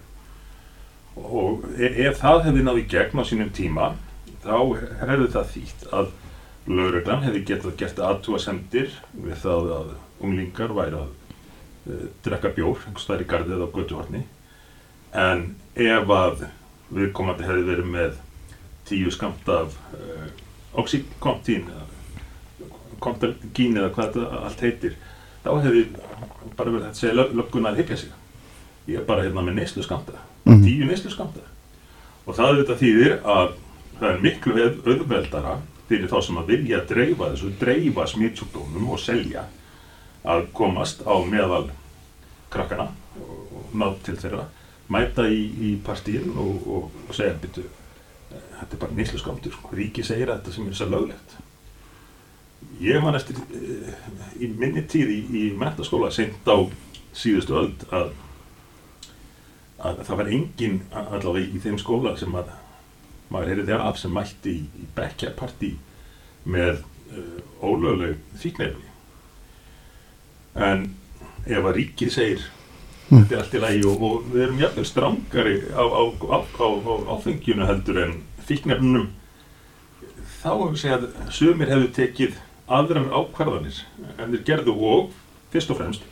og e ef það hefði náði gegn á sínum tíma þá hefði það þýtt að lauruglan hefði getað gert aðtúasendir við það að unglingar væri að uh, drekka bjór einhvers þar í gardið á götuhorni en ef að viðkomandi hefði verið með tíu skamt af uh, oxycontin kontalgín eða hvað þetta allt heitir þá hefði bara verið að segja lög- lögguna að hyggja sig ég er bara hérna með neyslu skamta Mhm. tíu neyslu skamta og það auðvitað þýðir að það er miklu auð- auðveldara fyrir þá sem að vilja dreifa þessu, dreifa smittsjúkdómum og selja að komast á meðal krakkana og, og ná til þeirra, mæta í, í partíin og, og, og segja, byrju, þetta er bara nýslu skamtur, sko. ríki segir að þetta sem er að löglegt. Ég man eftir eh, í minni tíð í, í mentaskóla seint á síðustu öld að, að það var engin allavega í þeim skóla sem að maður heyrði þegar af sem mætti í, í bekkjarpartí með uh, ólögleg fíknefni. En ef að ríkið segir þetta er allt í lagi og, og við erum jafnvel strángari á, á, á, á áfengjunu heldur en fíknefnunum þá hefur segjað að sömur hefur tekið aðrar ákvarðanir en þeir gerðu og fyrst og fremst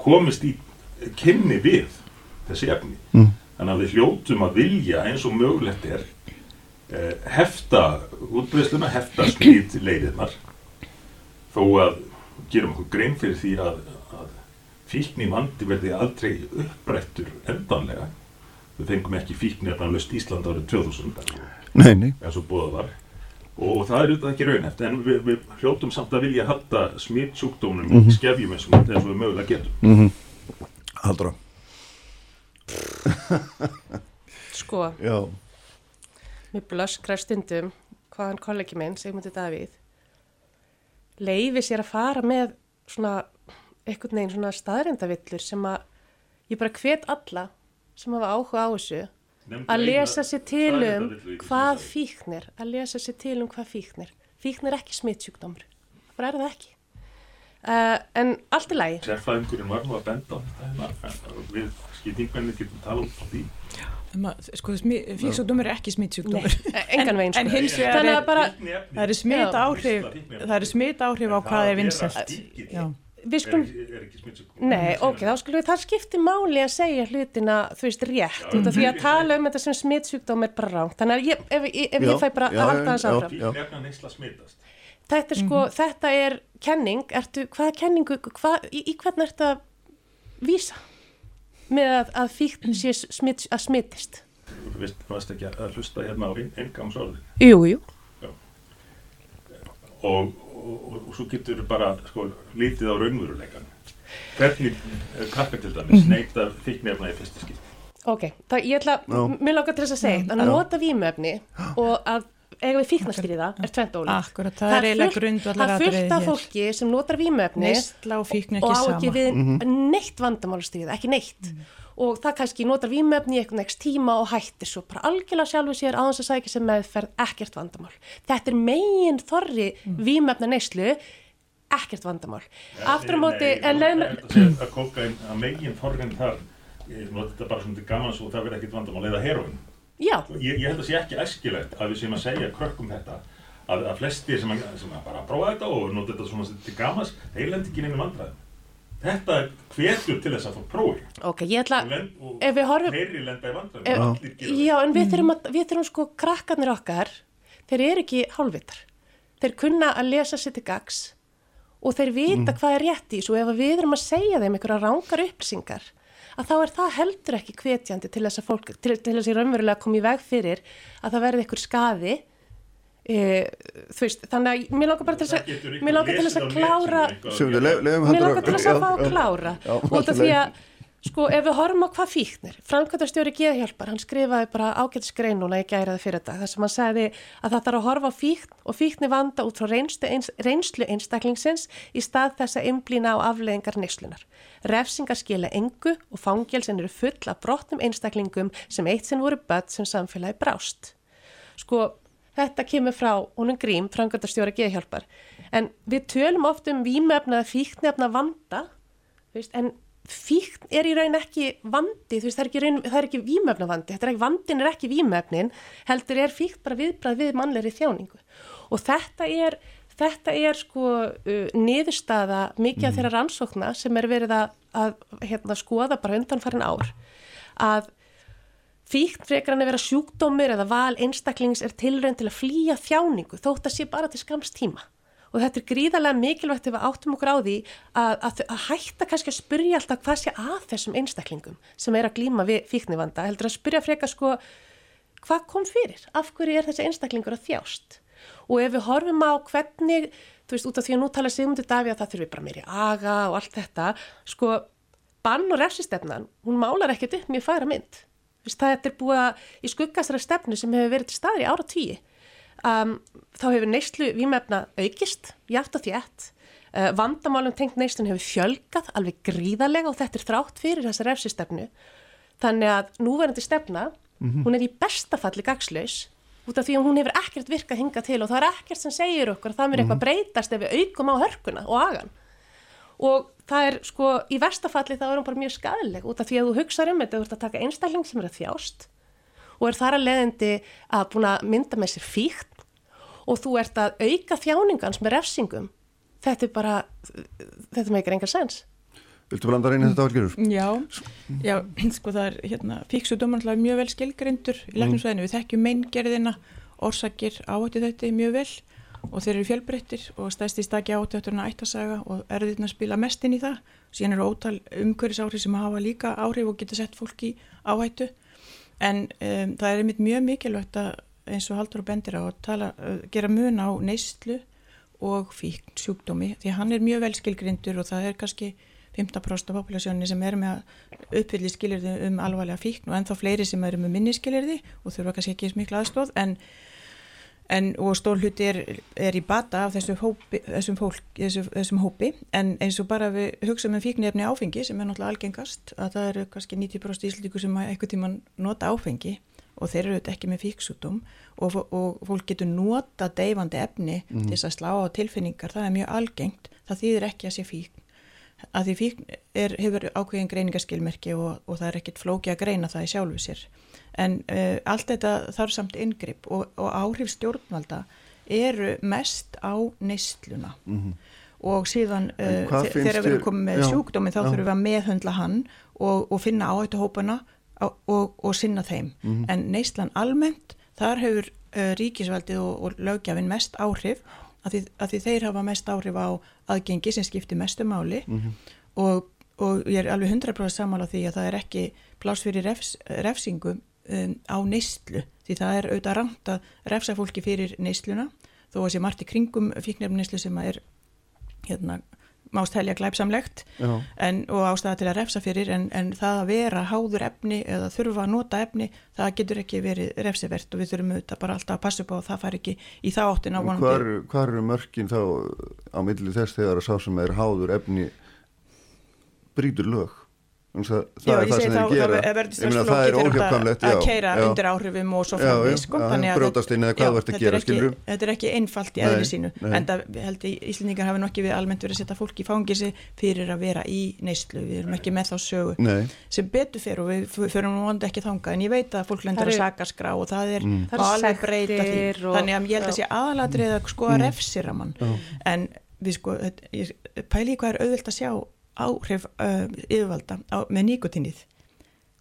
komist í kynni við þessi efni. Mm. Þannig að við hljótum að vilja eins og mögulegt er eh, hefta útbreysluna, hefta [clears throat] smít leiðirnar þó að gerum okkur grein fyrir því að, að fíkni vandi verði aldrei upprættur endanlega. Við fengum ekki fíkni að löst Ísland árið 2000 Nei, nei. eins og búða var og það er auðvitað ekki raunhæft en við, við hljótum samt að vilja halda smittsjúkdómnum mm -hmm. í skefjum eins og eins og við mögulega getum. Mm -hmm. Haldur [laughs] á. Sko, Já. mér blöskrar stundum hvaðan kollegi minn, Sigmundi Davíð, leifi sér að fara með svona einhvern veginn svona staðrindavillur sem að ég bara hvet alla sem hafa áhuga á þessu Nefndu að lesa sér til um hvað fíknir, að lesa sér til um hvað fíknir. Fíknir er ekki smittsjúkdómur, bara er það ekki. Uh, en allt í lagi, Sérfræðingurinn var nú að benda á þetta hérna, en við skýtingmenni getum talað um því. Um að, sko, fíksókdómur er ekki smittsjúkdómur engan veginn [laughs] en sko. hins vegar er, það eru smita áhrif það eru smita áhrif á hvað er vinsælt já, við Er, skulum, er ekki smittsjúkdómur. nei, ok, þá skulum við, það skiptir máli að segja hlutina, þú veist, rétt, Já, út af því að tala um þetta sem smittsjúkdóm er bara ránt. Þannig að ég, ef, ef, ef Já, ég fæ bara já, að halda já, þess já. áfram. Fíknefna neysla smitast. Þetta er sko, þetta er kenning, ertu, hvaða kenningu, hvað, í, í hvern ertu að vísa með að, að fíkn sé smitt, að smittist? Þú veist, varst ekki að hlusta hérna á eingangsorðin. Jú, jú. Og, og, og, og svo getur bara sko, lítið á raunveruleikan. Hvernig eh, krakkar til dæmis neyta fíknefna í fyrsta skipt? Ok, það, ég ætla, Já. mér langar til þess að segja, að nota vímöfni og að eiga við fíknastríða er tvent ólíkt. akkurat, það er eiginlega fullt- grundvallar Það fullt af atriði hér. fólki sem notar vímöfni og ekki á sama ekki við neitt vandamálastríð, ekki neitt. Og það kannski notar vímöfni í eitthvað next tíma og hættir svo bara algjörlega sjálfu sér þess að sækja sem meðferð ekkert vandamál. Þetta er megin þorri mm. vímöfna neyslu, ekkert vandamál. Aftur á móti, en leið leiðum, Að að kókain, að megin forginn þar, þetta bara svona gaman svo það verður ekkit vandamál, eða heroin. já, Ég, ég held að sé ekki æskilegt að við séum að segja krökkum þetta, að, að flestir sem, að, sem að bara prófa þetta og nota þetta svona til gamans, þeir lendi ekki neina vandræðum. Þetta hvetur til þess að fá prófi. ok, ég ætla, Og ef við horfum, Þeirri lenda í vandræðum. Já, en við þurfum, að, við þurfum sko, krakkarnir okkar, þeir eru ekki hálfvitar. Þeir kunna að lesa sér til gags og þeir vita hvað er rétt í og ef við erum að segja þeim einhverja rángar upplýsingar, að þá er það heldur ekki hvetjandi til þess að fólk, til, til þess að raunverulega koma í veg fyrir að það verði einhver skaði. E, þú veist, þannig að mér langar bara til þess að, mér langar til þess að klára, Mér langar til þess að fá að klára út af því að sko ef við horfum á hvað fíknir framkvæmdastjóri Geðhjálpar, hann skrifaði bara ágætisgrein núna í gæraði fyrir þetta þar sem hann sagði að það þarf að horfa á fíkn og fíkni vanda út frá reynslu, eins, reynslu einstaklingsins í stað þess að imblýna á afleðingar neyslunar. Refsingar skila engu og fangelsin eru full af brotnum einstaklingum sem eitt sinn voru börn sem samfélagi brást. Sko, þetta kemur frá honum grím, framkvæmdastjóra Geðhjálpar. En við tölum oft um vímefna fíknefna vanda veist, en fíkn er í raun ekki vandi, veist, það er ekki, raun, það er ekki vímefna vandi, er ekki, vandin er ekki vímefnin, heldur er fíkn bara viðbrað við mannlegri þjáningu. Og þetta er, þetta er sko uh, niðurstaða mikið af þeirra rannsókna sem er verið að, að hérna, skoða bara undanfarin ár að fíkn frekar hann að vera sjúkdómur eða val einstaklings er tilraun til að flýja þjáningu þótt að sé bara til skams tíma. Og þetta er gríðarlega mikilvægt ef við áttum okkur á því að, að, að hætta kannski að spyrja alltaf hvað sé að þessum einstaklingum sem er að glíma við fíknivanda heldur að spyrja frekar sko hvað kom fyrir, af hverju er þessi einstaklingur að þjást? Og ef við horfum á hvernig, þú veist, út af því að nú tala Sigmundur Daví að það þurfi bara meiri aga og allt þetta, sko, bann og refsistefnan, hún málar ekkert upp mjög færa mynd. Það er búið að í skuggastara stefnu sem hefur verið til staðir í ára tíu. Um, þá hefur neyslu výmefna aukist, játt og þjætt, uh, vandamálum tengt neyslun hefur fjölgað alveg gríðarlega og þetta er þrátt fyrir þessa refsistefnu. Þannig að núverandi stefna, hún er í bestafalli gagslaus út af því að hún hefur ekkert virkað hinga til og það er ekkert sem segir okkur að það mér eitthvað breytast ef við aukum á hörkuna og agan og það er sko í verstafalli þá er hún bara mjög skadaleg út af því að þú hugsaður um þetta, þú ert að taka einstakling sem er að þjást og er þar að leðindi að búin að mynda með sér fíkt og þú ert að auka þjáningans með refsingum. Þetta er bara, þetta meikir engar sens. Viltu blanda reyna þetta álgjörur? Já, já, sko það er hérna, fíksudóman mjög vel skilgrindur í lækningsvæðinu, við þekkjum meingerðina orsakir áhættu þetta mjög vel og þeir eru fjölbreyttir og stæst í stakki áhættuðurna ættasaga og erðirna spila mest inn í það. Síðan eru ótal umhverfisáhrif sem hafa líka áhrif og geta sett fólk í áhættu. En um, það er einmitt mjög mikilvægt að eins og Haldur og Bendir á að tala, gera mun á neyslu og fíkn sjúkdómi því að hann er mjög vel skilgrindur og það er kannski 15% af populasjóninni sem er með að uppfylli skilirði um alvarlega fíkn og ennþá fleiri sem eru með minni skilirði og þurfa kannski ekki eins miklu aðstóð en, en og stór hluti er, er í bata af þessum hópi, þessum, fólk, þessum, þessum hópi. En eins og bara við hugsaum um fíknefni áfengi sem er náttúrulega algengast að það eru kannski 90% íslíku sem eitthvað tíma nota áfengi og þeir eru ekki með fíksútum og, og fólk getur nota deyfandi efni mm. til að slá á tilfinningar, það er mjög algengt, það þýðir ekki að sé fíkn að því fíkn er, hefur ákveðin greiningaskilmerki og, og það er ekkit flóki að greina það í sjálfu sér en uh, allt þetta þarf samt yngripp og, og áhrif stjórnvalda eru mest á neistluna mm -hmm. og síðan uh, þegar við erum komið með sjúkdómi þá já. þurfum við að meðhundla hann og, og finna áhættu hópana og sinna þeim mm -hmm. en neistlan almennt þar hefur uh, ríkisvaldið og lögjafin mest áhrif að því, að því þeir hafa mest áhrif á aðgengi sem skiptir mestu máli mm -hmm. og, og ég er alveg 100% samála því að það er ekki pláss fyrir refs, refsingu um, á neyslu því það er auðvitað rangt að refsa fólki fyrir neysluna þó að sé margt í kringum fíknefn neyslu sem er hérna mást helja glæpsamlegt en, og ástæða til að refsa fyrir en, en það að vera háður efni eða þurfa að nota efni það getur ekki verið refsivert og við þurfum auðvitað bara alltaf að passa upp á að það fari ekki í það áttin á vonandi. Hvað eru mörkin þá á milli þess þegar að sá sem er háður efni brítur lög? Það, það já, er það sem þeir gera. myna, það er óhjöfkamlegt að keira já, undir áhrifum og svo framvið sko, þetta, þetta er ekki einfalt í eðli sínu. en það held ég Íslendingar hafi nokkið við almennt verið að setja fólk í fangisi fyrir að vera í neyslu, við erum ekki með þá sögu Nei. sem betur fyrir og við fyrir nú vonandi ekki þanga en ég veit að fólk lendur að sakaskrá og það er mm. alveg breyta því. og, þannig að ég held að sé aðalatrið að sko að mm. refsir að mann en við sko, pæli hvað er auðvilt að sjá áhrif uh, yfirvalda á, með nikotinnið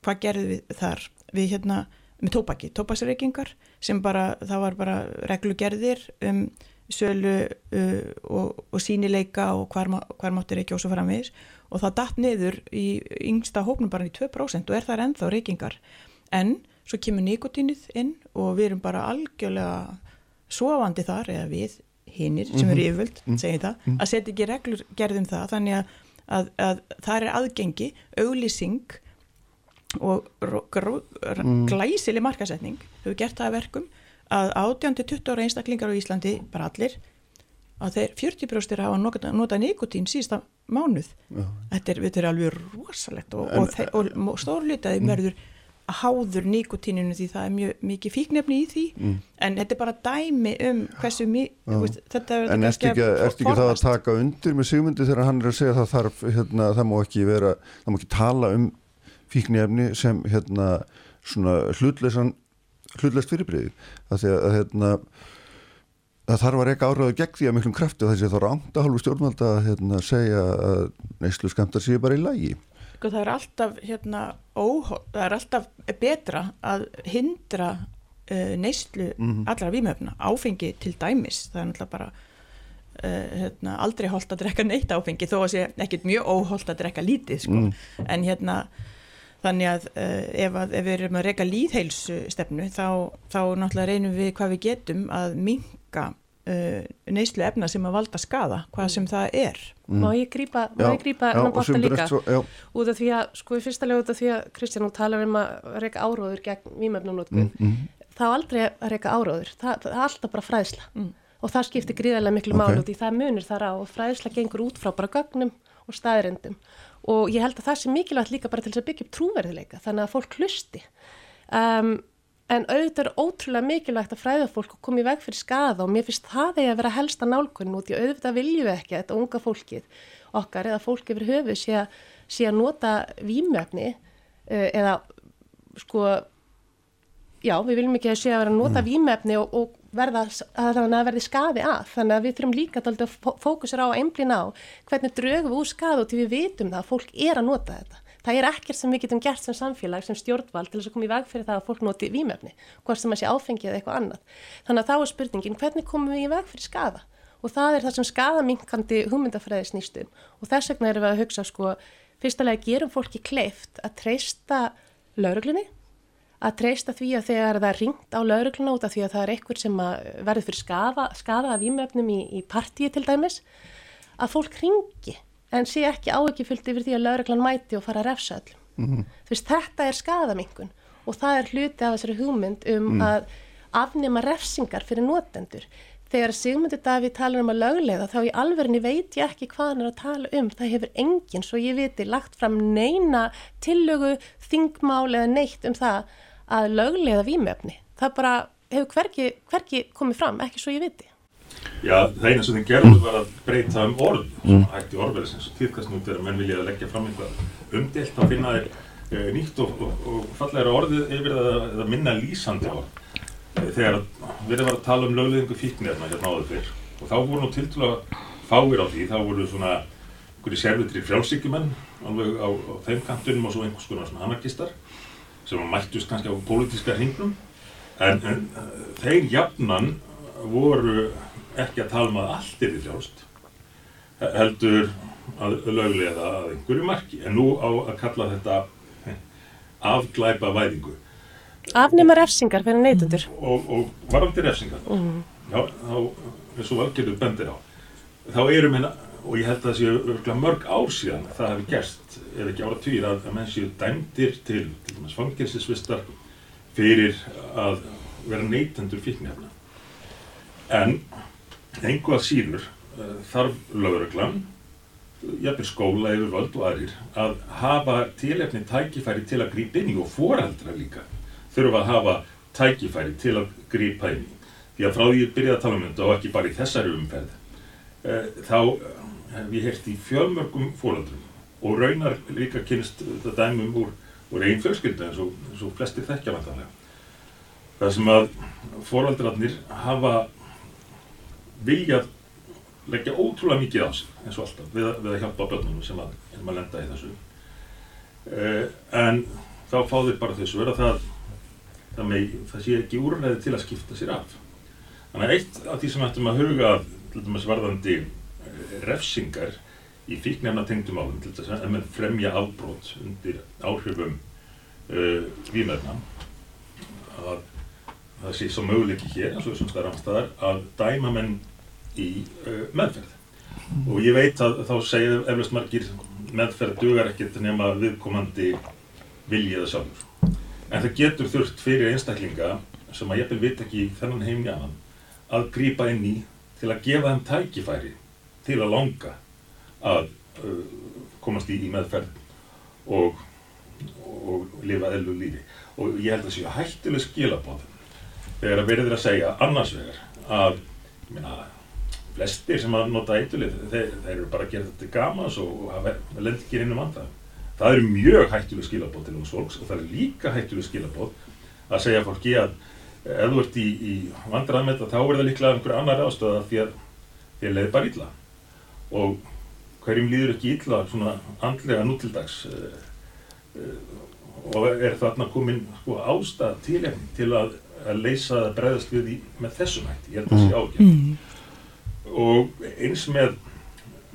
hvað gerðum við þar við hérna með tópaki, tópaksreikingar sem bara, það var bara reglugerðir um sölu uh, og, og sínileika og hvar, hvar máttir ekki svo framvegis og það datt niður í yngsta hóknum bara í 2% og er það ennþá reikingar en svo kemur nikotinnið inn og við erum bara algjörlega sofandi þar eða við hinnir sem eru mhm. yfirvöld, -hmm. segjum það, -hmm. að setja ekki reglur gerðum það þannig að að, að það er aðgengi, auglýsing og mm. glæsileg markasetning hefur gert það að verkum að 18-20 ára einstaklingar á Íslandi, bara allir að þeir 40% hafa nota, nota nikotín sísta mánuð Já. þetta er, er alveg rosalegt og, og, og, og stórlitaði mm. Háður nikotíninu því það er mjög mikið fíknefni í því mm. en þetta er bara dæmi um hversu mikið er en ertu ekki, er ekki það að taka undir með sigmundi þegar hann er að segja að það þarf hérna, það má ekki vera, það má ekki tala um fíknefni sem hérna svona hlutlesan hlutlest fyrirbreyði að því að hérna það þarf að reyka áraðu gegn því að miklum krafti og þessi þá ránda hálfu stjórnvalda að hérna, segja að neyslu skamtar séu bara í lægi sko það er alltaf hérna óhóð, það er alltaf betra að hindra uh, neyslu mm -hmm. allra výmöfna áfengi til dæmis, það er náttúrulega bara uh, hérna, aldrei holdt að drekka neitt áfengi þó að sé ekkert mjög óholdt að drekka lítið sko, mm. en hérna þannig að uh, ef, að ef við erum að reyka líðheilsu stefnu þá, þá náttúrulega reynum við hvað við getum að minka neyslu efna sem að valda skada, hvað sem það er. Má ég grípa, má ég grípa sumt er líka? svo-. Út af því að, sko, í fyrsta lega út af því að Kristján, hún talar um að reyka áróður gegn vímefnunótkun. Mm, Það á aldrei að reyka áróður. Það, það er alltaf bara fræðsla. Og það skiptir gríðarlega miklu máli Ok. út í það munir þar á og fræðsla gengur út frá bara gögnum og staðrendum. Og ég held að það sé mikilvægt líka bara til þess að byggja upp trúverðileika, þannig að fólk hlusti. Um, en auðvitað er ótrúlega mikilvægt að fræða fólk og koma í veg fyrir skada og mér finnst það að vera helsta nálkunn út í auðvitað viljum við ekki að þetta unga fólkið okkar eða fólk yfir höfu sé að, sé að nota vímöfni uh, eða sko já, við viljum ekki að sé að vera að nota mm. vímefni og, og verða, að það verði skaði að, þannig að við þurfum líka að fókusera á að einblina á hvernig drögum við úr skaði og til við vitum það að fólk er að nota þetta. Það er ekkert sem við getum gert sem samfélag, sem stjórnvald til þess að koma í veg fyrir það að fólk noti vímefni, hvort sem að sé áfengið eða eitthvað annað. Þannig að þá er spurningin, hvernig komum við í veg fyrir skaða? Og það er það sem skadaminkandi hugmyndafræði snýstum og þess vegna erum við að hugsa sko, fyrstulega gerum fólki kleift að treysta lauruglunni að treysta því að þegar það er ringt á laurugluna út af því að það er einhver sem verður fyrir skaða, skaða af výmöfnum í, í partíi til dæmis, að fólk ringi en sé ekki áökjufullt yfir því að lauruglan mæti og fara að refsa öllum. Mm -hmm. Veist, þetta er skadamingun og það er hluti af þessari hugmynd um mm. að afnema refsingar fyrir notendur. Þegar Sigmundur Davíð talar um að lögleiða þá í alverðinni veit ég ekki hvað hann er að tala um. Það hefur enginn, svo ég viti, lagt fram neina tillögu, þingmál eða neitt um það að lögleiða výmöfni. Það bara hefur hverki, hverki komið fram, ekki svo ég viti. Já, það eina sem þið gerðu var að breyta um orð, mm. hætti orðverðis eins og týrkast nú þegar menn vilja að leggja fram eitthvað umdelt að finna þeir e, nýtt og, og, og fallegra orðið yfir það að minna lýsandi orð. E, þegar við erum að tala um lögleðingu fíknirna hérna áður fyrr og þá voru nú tiltúlega fáir á því, þá voru svona einhverju sérvitri frjálsíkjumenn alveg á, á þeim kantunum og svo einhvers konar svona anarkistar sem mættust kannski á pólitíska hringnum en, en þeir jafnan voru ekki að tala um að allt er í frjálst heldur að löglega að einhverju marki. En nú á að kalla þetta afglæpa væðingu Afnema refsingar fyrir neytundur og, og varandi refsingar mm. já, þá er svo algjörðu bendir á þá erum hérna og ég held að það séu örgulega mörg ár síðan það hefði gerst, eða ekki ára týr að, að menn séu dæmdir til, til dæmis fangilsisvistar fyrir að vera neytendur fíknefna en einhvað síður uh, þarf löguröglan jafnir skóla yfir völd og aðrir að hafa tilefni tækifæri til að grípa inn í og foreldra líka þurfa að hafa tækifæri til að grípa inn í. Því að frá því ég byrjaði að tala um þetta og ekki bara í þessari umferð uh, þá hef ég hert í fjölmörgum foreldrum og raunar líka kynst þetta dæmum úr, úr einn fjölskylda eins og, eins og flestir þekkja vantanlega það sem að foreldrarnir hafa viljað leggja ótrúlega mikið á sig eins og alltaf við, við að hjálpa börnunum sem að, sem að lenda í þessu. Uh, en þá fá þeir bara þessu vera það það, með, það sé ekki úrræði til að skipta sér af. Þannig að eitt af því sem ættum að huga til dæmis varðandi uh, refsingar í fíknefna tengdum álum til þess að með fremja afbrót undir áhrifum uh, výmöfna að það sé svo möguleiki hér eins og þessum staðar að dæma menn í uh, meðferð. Og ég veit að þá segja eflust margir meðferð dugar ekkert nema viðkomandi viljiða sjálfur. En það getur þurft fyrir einstaklinga sem að ég vil vita ekki þennan heim í annan að grýpa inn í til að gefa þeim tækifæri til að langa að uh, komast í, í meðferð og, og lifa ellu lífi. Og ég held að það séu hættileg skilabóð þegar að verður að segja annars vegar að minna, flestir sem að nota eitulið þeir, þeir eru bara að gera þetta gamas og hafa lendikir inn um andað það eru mjög hættileg skilabóð til uns fólks og það er líka hættileg skilabóð að segja fólki að ef þú ert í, í vandraðum þetta þá er það líklega einhver annar ástöða því að þér leiði bara illa. Og hverjum líður ekki illa svona andlega nútildags uh, uh, og er þarna komin sko, ástæð tilefni til að, að leysa það bregðast við í, með þessum hætti, ég held að það sé ágjörn Mm. og eins með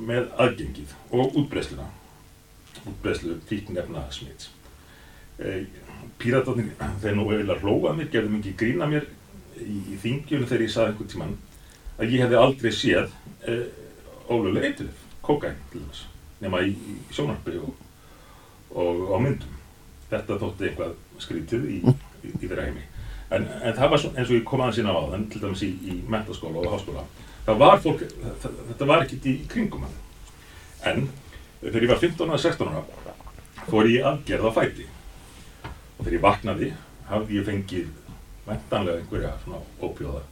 með aðgengið og útbresluna útbreslu fíknefna smitt e, Píratarnir þeir nú eiginlega hlóa mér, gerðum ekki grína mér í, í þingjunum þegar ég saði einhvern tíman að ég hefði aldrei séð uh, ólulega eitrið, kókain til þess, nema í, í sjónarbi og, og á myndum. Þetta þótti eitthvað skrítið í, í, í þeirra heimi. En, en það var eins og ég kom aðeins inn á áðan, til dæmis í, í mentaskóla og háskóla, það var fólk, það, þetta var ekkert í kringum hann. En þegar ég var 15 og 16 ára, fór ég aðgerð á fæti. Og þegar ég vaknaði, hafði ég fengið vendanlega einhverja svona ópjóða.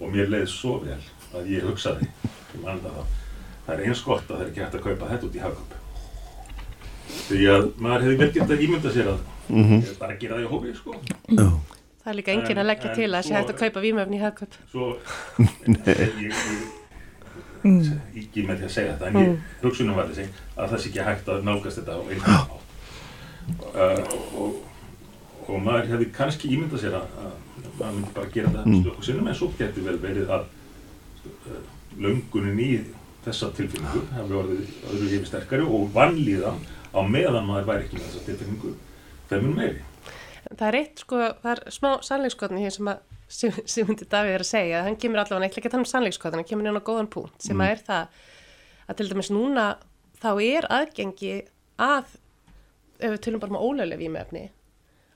Og mér leiði svo vel að ég hugsaði, ég mann það þá, það er eins gott að það er ekki hægt að kaupa þetta út í hagköp. Því að maður hefði vel gett að ímynda sér að Mm -hmm. bara að gera það í hófi, sko. Já. Það er líka enginn að leggja En- til að það sé hægt að kaupa vímöfni í hagkaup. Svo, [laughs] ég, ég, ég, ekki með því að segja þetta, en ég, hugsunum var þessi að það sé ekki hægt að nálgast þetta á einu átt. Uh, og, og maður hefði kannski ímyndað sér að, að maður myndi bara gera þetta stöku sinnum, en svo getur vel verið að uh, löngunin í þessa tilfinningu hefði orðið öðru hefði sterkari og vannlíðan á meðan maður væri ekki með þessa tilfinningu þeim mun meiri. Það er eitt sko, það er smá sannleikskotni hér sem að Sigmundi Davíð er að segja, hann kemur allavega ekki að tala um sannleikskotni, hann kemur inn á góðan punkt sem að er það að til dæmis núna þá er aðgengi að, ef við tölum bara um ólöglega vímefni,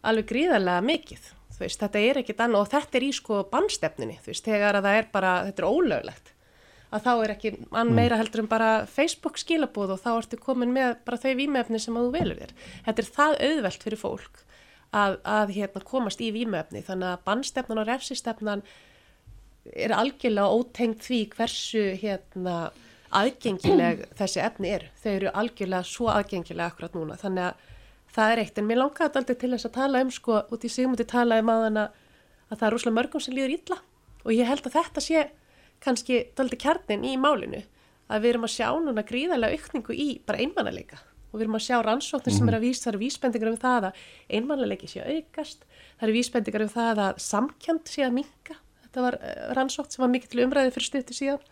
alveg gríðarlega mikið, þú veist, þetta er ekkit annað og þetta er í sko bannstefninni, þú veist, þegar að það er bara, þetta er ólöglegt að þá er ekki mann meira heldur en bara Facebook skilabúð og þá ertu komin með bara þau vímefni sem að þú velur þér. Þetta er það auðvelt fyrir fólk að, að hérna, komast í vímefni þannig að bannstefnan og refsistefnan er algjörlega ótengt því hversu hérna, aðgengileg þessi efni er. Þau eru algjörlega svo aðgengilega akkurat núna. Þannig að það er eitt. En mér langaði þetta aldrei til þess að tala um sko út í sigmundi talaði maðan að, að það er rúslega mörgum sem líður illa. Og ég held að þetta sé kannski daldi kjarnin í málinu. Að við erum að sjá núna gríðarlega aukningu í bara einmannaleika og við erum að sjá rannsóknir sem er að vísa, það eru vísbendingar um það að einmannaleiki sé að aukast, það eru vísbendingar um það að samkjönd sé að minka, þetta var eh, rannsókn sem var mikið til umræði fyrir stuttu síðan.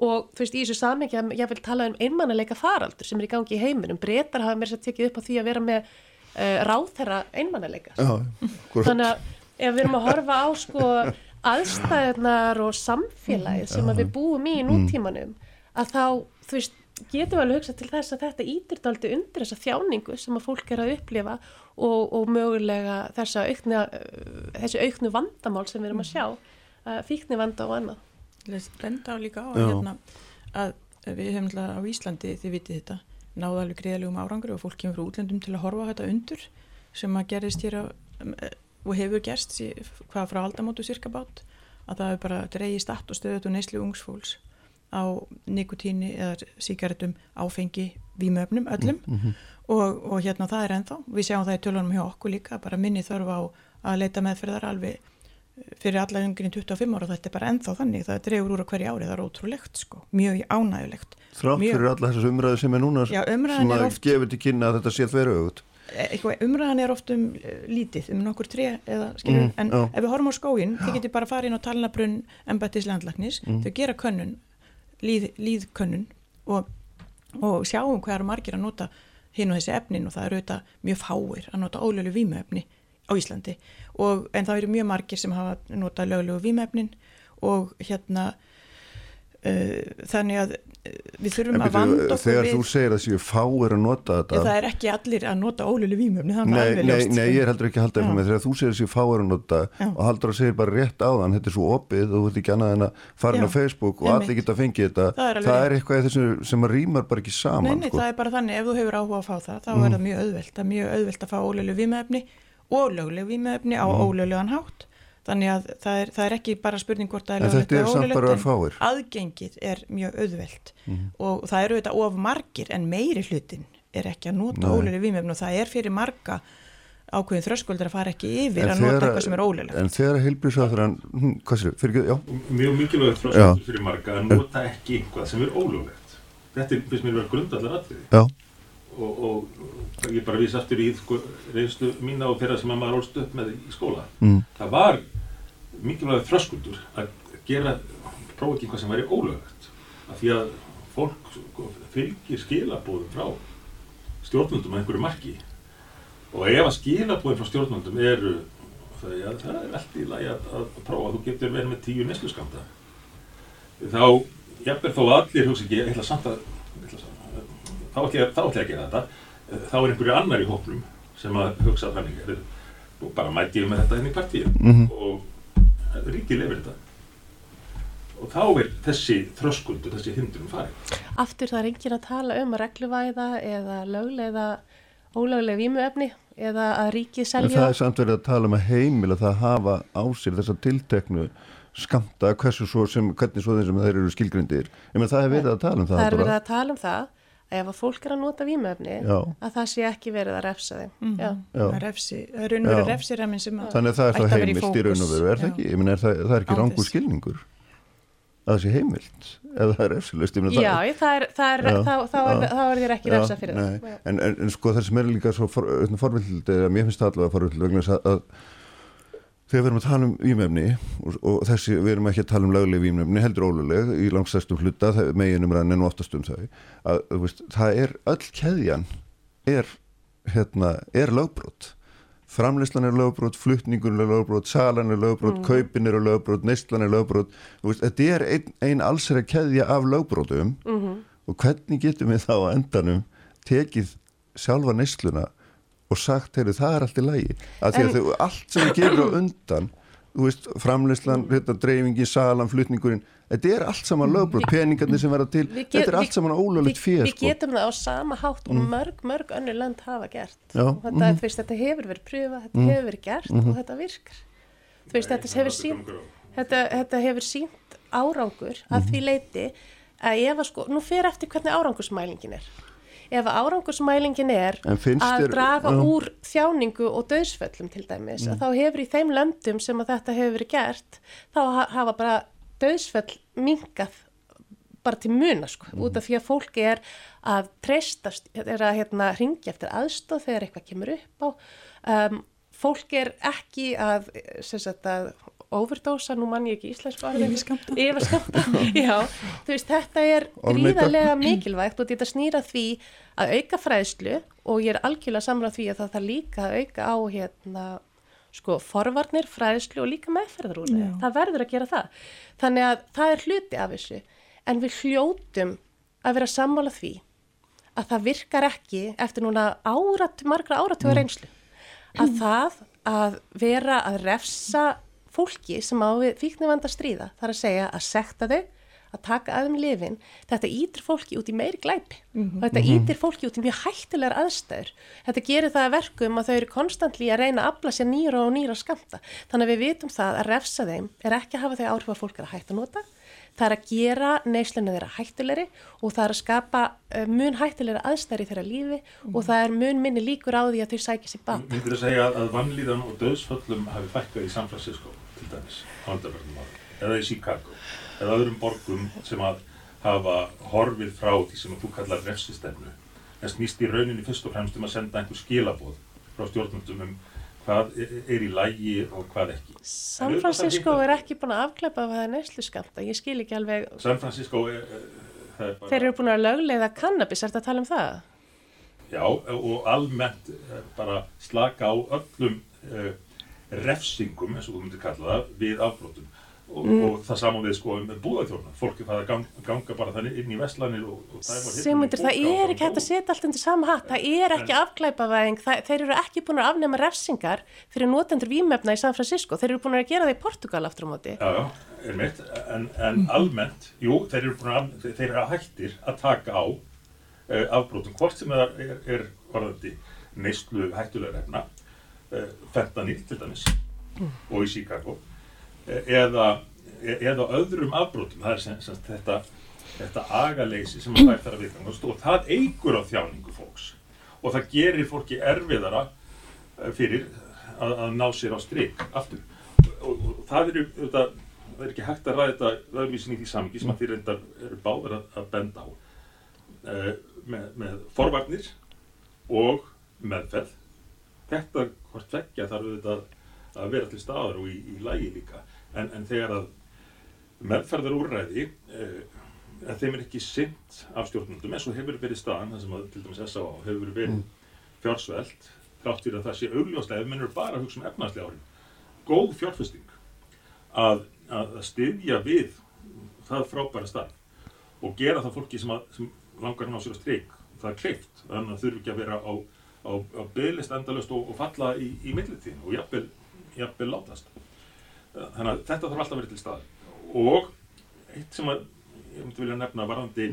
Og þú veist í þessu samhengi að ég vil tala um einmannaleika faraldur sem er í gangi í heiminum, breytar hafa mér sér tekið upp á því að vera með uh, ráðherra einmannaleika Já, hvort, þannig að ef við erum að horfa á sko aðstæðunar og samfélagið sem að við búum í nútímanum að þá, þú veist, getum við alveg hugsað til þess að þetta ítir daldi undir þessa þjáningu sem að fólk er að upplifa og, og mögulega þessa aukna, þessi auknu vandamál sem við erum að sjá, uh, fíkni vanda og annað. Benda á líka á að, hérna, að við höfum alltaf á Íslandi, þið vitið þetta, náðu alveg greiðalegum árangri og fólk kemur frá útlöndum til að horfa á þetta undur sem að gerist hér á, eh, og hefur gerst hvað frá aldamótu sirkabát að það hefur bara dreigið statt og stöðut og neyslu ungsfólks á nikotíni eða síkaretum áfengi vímöfnum öllum. Og, og hérna það er ennþá. Við sjáum það í tölunum hjá okkur líka bara minni þörf á að leita meðferðar alveg fyrir alla yngri en 25 ára. Þetta er bara ennþá þannig. Það dregur úr á hverju ári, það er ótrúlegt sko. Mjög ánægulegt þrátt mjög- fyrir alla þessar umræðu sem er núna Já, sem að oft- gefur til kynna að þetta sé þverju auðvut eitthvað, umræðan er oft um eh, lítið, um nokkur tré eða skilur, Mm, en já. ef við horfum á skógin þið getur bara að fara inn á talnabrunn embættis landlagnis, Mm. þau gera könnun líð, líðkönnun og, og sjáum hvað eru margir að nota hinn og þessi efnin og það eru auðvitað mjög fáir að nota ólölu vímuefni á Íslandi. Og, en það eru mjög margir sem hafa nota lögulegu vímuefnin og hérna þannig að uh, við þurfum að vanda okkur þegar við þú segir að séu fáir að nota þetta það er ekki allir að nota ólölu vímöfni, Nei, nei, nei, sko. ég er heldur ekki að halda eitthvað með þegar þú segir þessi fáir að nota Já. og haldur að segir bara rétt áðan, þetta er svo opið þú veit ekki annað en að fara inn á Facebook og allir geta fengið þetta Það er það er eitthvað sem að rýmar bara ekki Nei, saman nei, sko. það er bara þannig, ef þú hefur áhuga að fá það, þá Mm. er það mjög auðvelt. Það er mjög auðvelt að fá ólölu vímöfni lögleg vímöfni á Mm. ólöglegan hátt. Þannig að það er, það er ekki bara spurning hvort er En þetta er fáir. aðgengið er mjög auðvelt Mhm. og það eru þetta of margir en meiri hlutin er ekki að nota Nei. ólölu vímöfni og það er fyrir marga ákveðin þröskuldar að fara ekki yfir En að nota eitthvað sem er ólöglegt. En þegar heilbríðsáþurann, hm, mjög mikilvægt frásöldur fyrir marga að nota ekki eitthvað sem er ólöglegt. Þetta er, vera grundallar atriði. Og, og ég bara vísa aftur í sko, reynslu mína og þeirra sem að maður ólst upp með í skóla. mm, Það var mikilvægt þröskuldur að gera, prófa ekki eitthvað sem væri ólöglegt. Af því að fólk sko, fylgir skilabóðum frá stjórnvöldum að einhverju marki. Og ef að skilabóðum frá stjórnvöldum eru þau að það er allt í lagi að, að prófa, þú getur verið með tíu nesluskamta þá, jafnveg þó allir hugsa ekki, ég ætla samt ég að- þá ætla ég þá ætla ég að gera þetta, þá er einhverju annar í hóknum sem að hugsa þannig, er, og bara mæti ég með þetta henni í partíu Mhm. og ríkið lefur þetta. Og þá er þessi þröskuld og þessi hindrun farið. Aftur það er enginn að tala um að regluvæða eða lögleiða ólöglega vímuefni eða að ríkið En selja. það er samt verið að tala um að heimila það hafa á sér þessa tilteknu skamta, hversu svo sem, hvernig svo þeim sem þeir eru skilgrindir. Ég menn það er verið að tala um það. það er verið að tala um það að ef að fólk er að nota vímuefni Já. að það sé ekki verið að refsa þeim. Já. Það er refsi, það er raun og veru Já. refsiramin sem að Þannig að það er að í heimilt í fókus. raun og veru, er það ekki? Ég menn, er það, það er ekki rangur skilningur að það sé heimilt eða það er refsilust. Já, það er, það er, þá, þá, er, er þér ekki refsa fyrir það. En, en, en sko það sem er líka svo for, forvild, eða mér finnst það allavega forvild vegna þess að, að þegar við erum að tala um vímefni og, og þessi, við erum ekki að tala um lögleg vímefni, heldur óluleg í langstæstum hluta, meginum rann en oftast um þau, að veist, það er öll keðjan er, hérna, er lögbrot. Framleyslan er lögbrot, flutningun er lögbrot salan er lögbrot, kaupin er lögbrot neyslan er lögbrot, þú veist, þetta er ein, ein allsera keðja af lögbrotum. Og hvernig getum við þá á endanum tekið sjálfa neysluna og sagt, heyrðu, það er allt í lagi. Að því að En- þau, allt sem við gerum á undan þú veist, framleyslan, hérna, dreifingi salan, flutningurinn, þetta er allt saman lögbrot, peningarnir sem verða til get- þetta er allt saman Við, fér við sko. getum það á sama hátt og mörg, mörg önnur land hafa gert. Já, Og Þetta, þú veist, þetta hefur verið pröfað, þetta hefur verið gert og þetta virkar. Þú veist, þetta hefur sínt þetta, þetta hefur sínt árangur að því leiti að ef að sko, nú fer eftir hvernig árangursmælingin er ef árangursmælingin er að draga já. úr þjáningu og döðsföllum til dæmis, að þá hefur í þeim löndum sem að þetta hefur verið gert þá ha- hafa bara döðsföll minkað bara til muna sko, út af því að fólk er að treystast, er að hérna ringja eftir aðstóð þegar eitthvað kemur upp á. Um, fólk er ekki að, sem sagt að overdósa, nú mann ég ekki íslensku orðið Yfirskamta. yfirskamta, [laughs] já þú veist, þetta er gríðarlega mikilvægt og þetta snýra því að auka fræðslu og ég er algjörlega samráð því að það þarf líka að auka á hérna sko forvarnir, fræðslu og líka meðferðarúrið, Já. það verður að gera það. Þannig að það er hluti af þessu. En við hljótum að vera sammála því að það virkar ekki eftir núna árat, margra áratuga reynslu. Að það að vera að refsa fólki sem á við fíknivanda stríða þar að segja að sekta þau að taka að þeim lifin, þetta ítir fólki út í meiri glæpi. Og þetta ítir fólki út í mjög hættulegar aðstæður. Þetta gerir það að verkum að þau eru konstantli að reyna að afla sér nýra og nýra skamta þannig að við vitum það að refsa þeim er ekki að hafa þau áhrif að fólk er að hætta að nota það er að gera neyslunni þeirra hættulegri og það er að skapa uh, mun hættulegri aðstæður í þeirra lífi og það er mun minni líkur á því að þau sækja sér bata. Myndir að segja að vannlíðan og döðsföllum hafi fækkað í San Francisco til dæmis eða í Chicago eða öðrum borgum sem að hafa horfið frá því sem þú kallar refsistefnu. En snýst í rauninni fyrst og fremst um að senda einhver skilaboð frá stjórnvöldum um hvað er í lægi og hvað ekki. San Francisco er ekki búin að afklæpa af það neyslu skamta, ég skil ekki alveg San Francisco er, er, það er bara... þeir eru búin að lögleiða kannabis, er þetta að tala um það? Já, og almennt eh, bara slaka á öllum uh, refsingum, eins og þú myndir kalla það, við afbrotum. Og, og það saman við sko með búðaþjóna. Fólki það að ganga, bara þannig inn í vestlanir Sigmundur, það er ekki hægt að setja allt undir sama hatt, það er ekki afklæpavæðing, það, þeir eru ekki búin að afnema refsingar fyrir notendur vímefna í San Francisco, þeir eru búin að gera það í Portugal aftur á móti. Já, já, er mitt, en, en almennt, jú, þeir eru, búin að, þeir eru að hættir að taka á uh, afbrotum, hvort sem það er, er varðandi neyslu hættulega refna, uh, fentanil til dæmis og í Chicago, eða, eða öðrum afbrotum, það er sem, sem þetta, þetta agaleysi sem að fær þar að viðgangast og það eigur á þjáningu fólks. Og það gerir fólki erfiðara eh, fyrir að, að ná sér á strik aftur. Og, og, og það eru auðvitað, það er ekki hægt að ræða þetta öðruvísin í því samingi sem að því reyndar eru báður að, að benda á. Uh, með, með forvarnir og meðferð. Þetta hvort vekkja þarf auðvitað að vera til staðar og í, í lægi líka en, en þegar að meðferðar úrræði uh, að þeim er ekki sint af stjórnundum eins og hefur verið staðan það sem að til dæmis S.A.A. hefur verið fjársvelt þrátt fyrir að það sé augljóslega ef menn eru bara hugsa um efnaðslega árin góð fjárfesting að, að styðja við það frábæra starf og gera það fólki sem, að, sem langar hann á sér að strik það er kleift, þannig að þurfi ekki að vera á, á, á bygglist endalust og, og falla í, í millitíðin og jafnvel látast þannig að þetta þarf alltaf að vera til stað og eitt sem að ég myndi vilja nefna varðandi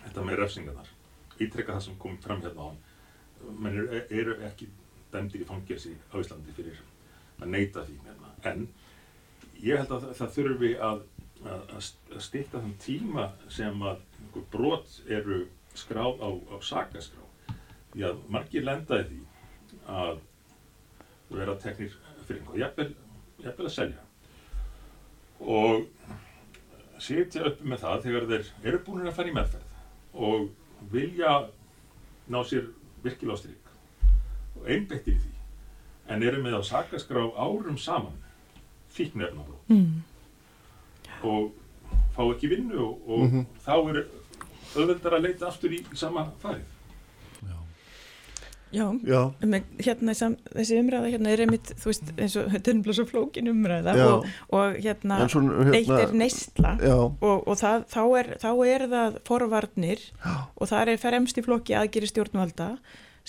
þetta með refsingarnar. Ítrekka það sem kom fram hérna á hann menn eru, eru ekki dæmdir í fangelsi á Íslandi fyrir að neyta því hérna. en ég held að það, þurfi að, að, að stýtta þann tíma sem að brot eru skráð á, á sakaskrá. Því að margir lendaði því að vera teknir fyrir einhvað jafnvel, jafnvel að selja og sitja upp með það þegar þeir eru búin að fara í meðferð og vilja ná sér virkilega stryk og einbettir í því en eru með á sakaskrá árum saman fíknefnabrót mm. og fá ekki vinnu og, og Mhm. þá er auðveldar að leita aftur í sama farið Já, Já, hérna þessi umræða hérna er einmitt, þú veist, eins og þetta er umblá svo flókin umræða og, og hérna, svona eitt er hérna Já, og, og það, þá, er, þá er það forvarnir Já. og það er fremst í flokki aðgeri stjórnvalda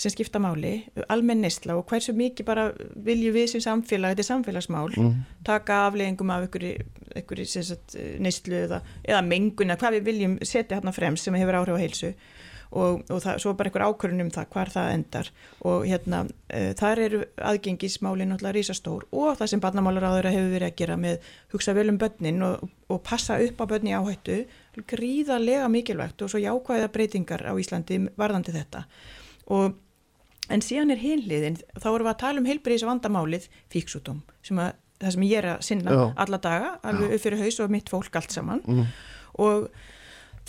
sem skipta máli, almenn neysla og hversu mikið bara viljum við sem samfélag, þetta er samfélagsmál, mm, taka afleggingum af einhverju, neyslu eða, eða menguna, hvað við viljum setja hérna fremst sem hefur áhrif á heilsu og, og það, svo bara einhver ákvörðun um það hvar það endar. Og hérna uh, þar eru aðgengismáli náttúrulega rísastór og það sem barnamálar áður hefur verið að gera með hugsa vel um börnin og, og passa upp á börni áhættu gríðarlega mikilvægt og svo jákvæða breytingar á Íslandi varðandi þetta. Og en síðan er hinliðin, þá erum við að tala um heilbriðis vandamálið fíksútum sem að það sem ég er að sinna Já. alla daga, alveg upp fyrir haus og mitt fólk allt saman. Mm, og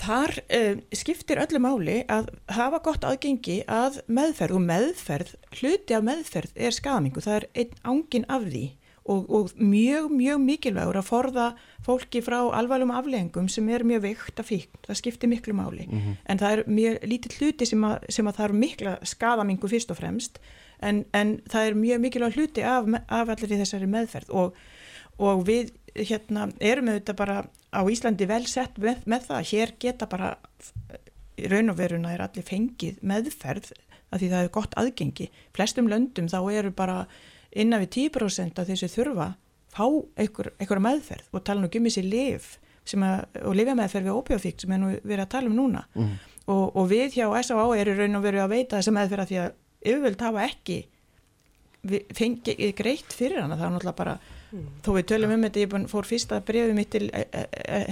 þar uh, skiptir öllu máli að hafa gott aðgengi að meðferð og meðferð, hluti af meðferð er skamingu, það er einn ángin af því og, og mjög, mjög mikilvægur að forða fólki frá alvarlegum afleggingum sem er mjög veikt að fíkn, það skiptir miklu máli. En það er mjög lítið hluti sem að, sem að það eru mikla skadamingu fyrst og fremst en, en það er mjög mikilvæg hluti af, af allir í þessari meðferð og, og við hérna erum auðvitað bara á Íslandi vel sett með, með það, hér geta bara raun og veruna er allir fengið meðferð af því það er gott aðgengi. Flestum löndum þá eru bara innan við 10% af þessi þurfa fá einhver, einhver meðferð og tala nú um þessi lif að, og lifja meðferð við óbjófíkt sem er nú verið að tala um núna mm, og, og við hjá S.A.A. eru raun og veru að veita þessa meðferð af því að yfirvöld hafa ekki fengið greitt fyrir hana það er náttúrulega bara, þó við tölum um þetta ég búin, fór fyrsta brefið mitt til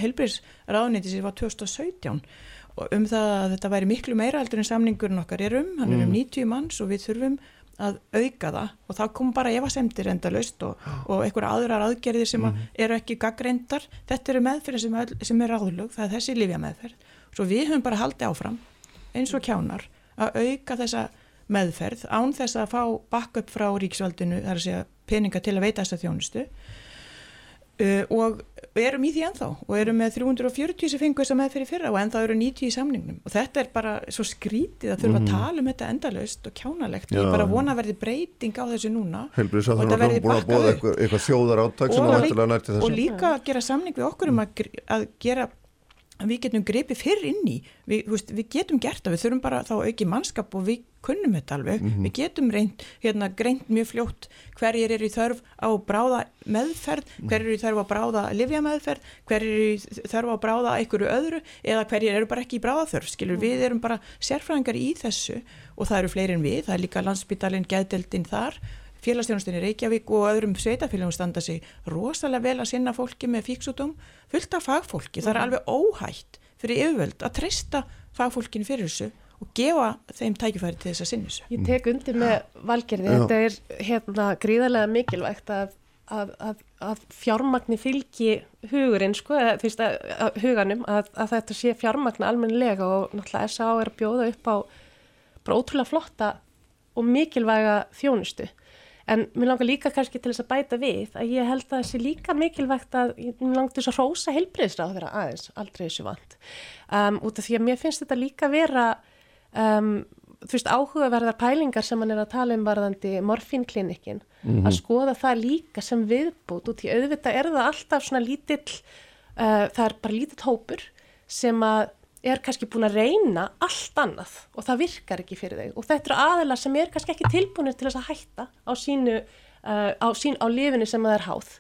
helbriðsráðniti sem var 2017 og um það að þetta væri miklu meira heldur en samningurinn okkar er um hann er um 90 manns og við þurfum að auka það. Og þá kom bara efasemtir endalaust og, og einhverja aðrar aðgerðir sem að eru ekki gaggreindar þetta eru meðferðir sem, sem er áðurlög það er þessi lifja meðferð svo við höfum bara haldið áfram eins og kjánar að auka þessa meðferð án þess að fá backup frá ríksvaldinu, það er að segja peninga til að veita þessa þjónustu. Uh, og erum í því ennþá og erum með 340 sem fengu þessa meðferð í fyrra og ennþá eru 90 í samningnum. Og þetta er bara svo skrítið að þurfa að tala um þetta endalaust og kjánalegt. Og Já. ég bara vona að verði breyting á þessu núna Helbriðs að Og það verði búin að bóða upp. eitthvað, eitthvað þjóðar áttak Og að og líka að gera samning við okkur um að, að gera að við getum gripið fyrr inn í. Við, veist, við getum gert það, við þurfum bara þá auki mannskap og við kunnum þetta alveg. Við getum reynd, hérna, greint mjög fljótt hverjir eru í þörf á bráða meðferð, hverjir eru í þörf á bráða livja meðferð, hverjir eru í þörf á bráða einhverju öðru eða hverjir eru bara ekki í bráðaþörf, skilur, við erum bara sérfræðingar í þessu og það eru fleiri en við, það er líka landsbytalinn, geðdeldin þar félagsstjónustinni Reykjavík og öðrum sveitafélagum standa sig rosalega vel að sinna fólki með fíksútum, fullt af fagfólki. Það er alveg óhætt fyrir yfirvöld að treysta fagfólkinu fyrir þessu og gefa þeim tækifæri til þess að sinna þessu. Ég tek undir með valgerði, þetta er hérna gríðarlega mikilvægt að, að, að, að fjármagni fylgi hugurinn, sko, veist, að, að huganum, að, að þetta sé fjármagna almennilega og náttúrulega S.A. er að bjóða upp á bara ótrúlega flotta og mikilvæga þjónustu. En mér langar líka kannski til þess að bæta við að ég held að það sé líka mikilvægt að mér langar til þess að rósa heilbreyðsráð þeirra aðeins, aldrei þessu vant. Um, út af því að mér finnst þetta líka vera um, þú veist, áhugaverðar pælingar sem hann er að tala um varðandi morfínklinikin, að skoða það líka sem viðbútt út í auðvitað er það alltaf svona lítill uh, það er bara lítið hópur sem að er kannski búin að reyna allt annað og það virkar ekki fyrir þau og þetta eru aðeila sem er kannski ekki tilbúinir til þess að hætta á sínu, uh, á, sín, á lifinu sem það er háð.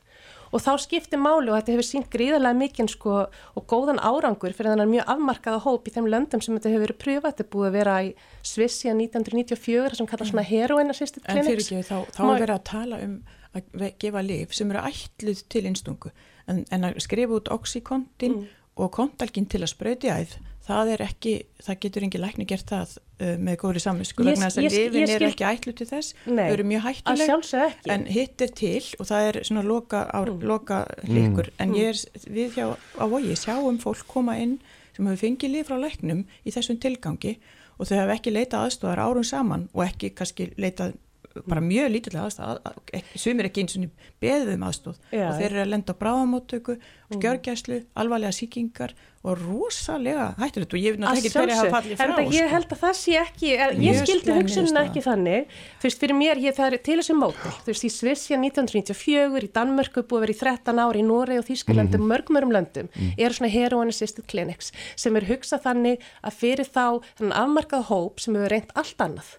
Og þá skiptir máli og þetta hefur sínt gríðarlega mikinn sko og góðan árangur fyrir þannig mjög afmarkaða hóp í þeim löndum sem þetta hefur verið pröfað, þetta er búið að vera í Sviss síðan 1994 sem kallar svona heroin assisted En fyrir clinics. ekki, þá, þá er verið að tala um að gefa lif sem eru ætluð til innstungu en, en að skrifa út oxykontin og kontalgin til að sprauti æð það er ekki, það getur engin lækni gert það uh, með góðri samvisku Ég- vegna þess að lifin er skil- ekki ætluð til þess. Nei, þau eru mjög hættuleg en hitt er til og það er svona loka, á, loka hlikur en ég er, við hjá á vogi sjáum fólk koma inn sem hefur fengið lif frá læknum í þessum tilgangi og þau hafa ekki leitað aðstofar árum saman og ekki kannski leitað bara mjög lítilega aðstof sumir ekki eins og beðið um aðstof Já, og þeir eru að lenda á bráðamóttöku skjörgæslu, alvarlega sýkingar og rosalega hættulegt. Og ég veit Að náttúrulega ekki hverja fallið En frá það- ég sko. held að það sé ekki, er, ég Mjög skildi niðurstaða. ekki þannig, þú veist, fyrir mér, ég, er til þessu mótel, þú veist, í Svissia 1994, í Danmörku búið að vera í 13 ári, í Noregi og Þýskalandi, mörgum mörgum löndum, eru svona heroin assisted clinics sem er hugsað þannig að fyrir þá þennan afmarkað hóp sem hefur reynt allt annað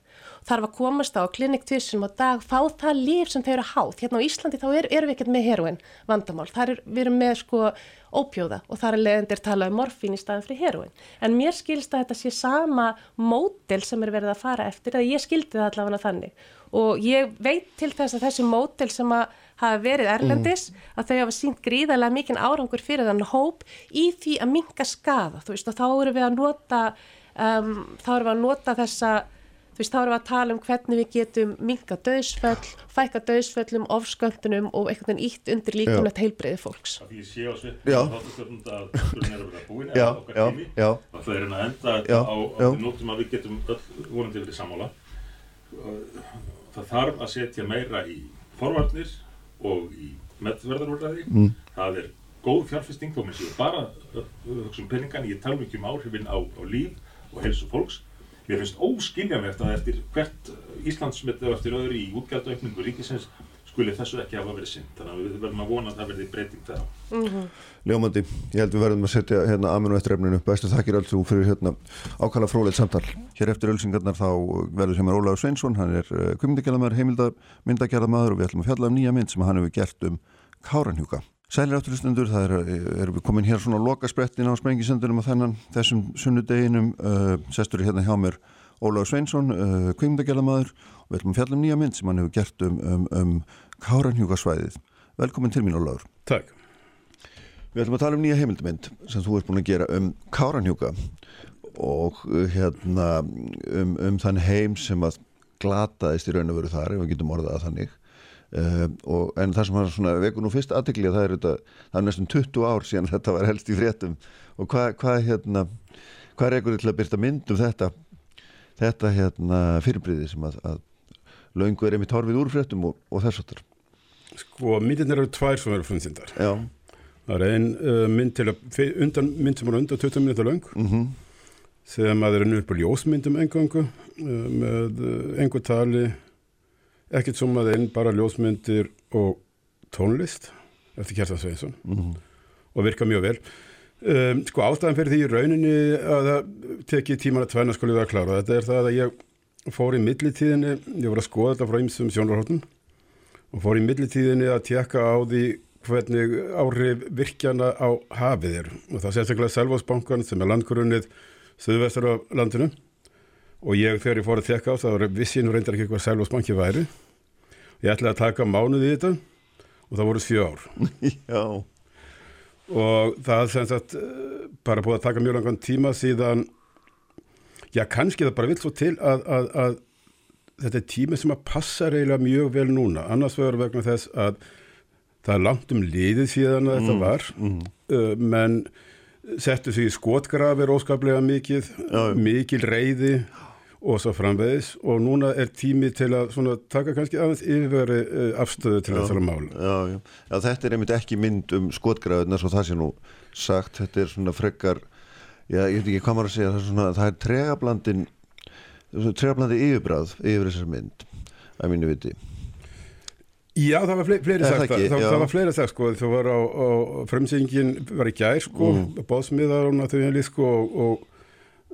þarf að komast á klinik tvisum á dag, fá það líf sem þau eru háð. Hérna á Íslandi þá er, erum við ekkert með heroin vandamál. Það er, við erum með sko ópjóða og þar er leðendir talað um morfín í staðan fyrir heroin. En mér skilst að þetta sé sama mótel sem er verið að fara eftir, að ég skildi það allavega þannig. Og ég veit til þess að þessi mótel sem að hafa verið erlendis, að þau hafa sínt gríðarlega mikinn árangur fyrir þann hóp í því að minka skaða. Þú veist, og þá eru við að nota, um, þá eru við að nota þessa veist, þá erum við að tala um hvernig við getum minka döðsföll, fækka döðsföllum, ofsköndunum og einhvern veginn ítt undir líkunat heilbreyði fólks. að því ég sé á svið Já. þáttastofnund að þátturinn er að vera búin Já, eða okkar já, tími já. að það er að enda Já, þetta á, á nótum að við getum öll vonandi verið sammála það þarf að setja meira í forvarnir og í meðverðarúrræði Mm. það er góð fjárfesting þó með séu bara uh, hugsa um peningan, ég tala mikið um áhrifin á, á líf og helsu fólks mér finnst óskiljanlegt að eftir hvert Íslandsmynd og eftir öðru í útgjaldaukningu ríkisins skuli þessu ekki hafa verið sinn þannig að við verðum að vona að það verði breyting þar á. Ljómandi, ég held við verðum að setja hérna aminu eftir efninu, bestu þakkir alls þú fyrir hérna ákala fróleitt samtal. Hér eftir ölsingarnar þá verður sem er Ólaður Sveinsson hann er uh, kvimdagjörðamæður, heimildagjörðamæður og við ætlum að fjalla um nýja mynd sem hann hefur gert um Káranhjúka Sælir átturistundur, það er, erum við komin hér svona á lokasprettin á sprengisendunum á þennan þessum sunnudeginum. Uh, sestur hérna hjá mér Ólaður Sveinsson uh, kvimdagjörðamæður og við ætlum að fjalla um nýja mynd sem hann hefur gert um, um, um Káranhjúkasvæðið Velkomin til mín Ólaður Takk. Við ætlum að tala um nýja heimildamind sem þú ert búin að gera um Káranhjúka og uh, hérna um, um þann heim sem að glataðist í raun og veru þar ef við getum orðað að þannig uh, og, en það sem var svona veku nú fyrst aðtegli það er, þetta, það er næstum 20 ár síðan [laughs] þetta var helst í fréttum. Og hvað hva, hérna, hvað er ekkur til að byrta mynd um þetta þetta hérna fyrirbriði sem að, að löngu er einmitt horfið úr fréttum og, og þess aftur Sko, myndirnir eru tvær sem eru frumsýndar. Já, Það er ein uh, mynd, til að, undan, mynd sem er undan 20 minútur löng mhm, sem að er enn upp á ljósmyndum engangu uh, með uh, engu tali, ekkert som að einn bara ljósmyndir og tónlist eftir Kjartan Sveinsson mhm, og virka mjög vel. Um, sko ástæðan fyrir því rauninni að það teki tíman að tvenna skulle við að klára. Þetta er það að ég fór í millitíðinni, ég voru að skoða þetta frá ýmsum sjónarhóttum og fór í millitíðinni að tjekka á því hvernig áhrif virkjana á hafið er og það sérstaklega Selvósbankan sem er landgrunnið söðvestur á landinu og ég þegar ég fór að tjekka á það var vissi nú reyndar ekki hvað Selvósbanki væri. Ég ætlaði að taka mánuði í þetta og það voru sjö ár [laughs] já. Og það sem sagt eh, bara búið að taka mjög langan tíma síðan já kannski það bara vill svo til að, að, að þetta er tími sem að passa eiginlega mjög vel núna. Annars vegar vegna þess að það er langt um liðið síðan að þetta var. uh, menn settu því skotgrafir óskaplega mikið Já. mikil reyði og svo framvegis. Og núna er tími til að taka kannski aðeins yfirveri uh, afstöðu til þessara mála. Já, já. já, þetta er einmitt ekki mynd um skotgraðuna svo það sé nú sagt, þetta er svona frekar já, ég veit ekki hvað maður að segja það er, svona, það er tregablandin tregablandi yfirbráð yfir þessar mynd að mínu viti. Já, það var fleiri, fleiri það sagt það, Já. það var fleiri sagt sko, þú var á, á fremsingin var í gær sko, mm. bóðsmiðar og henni sko og,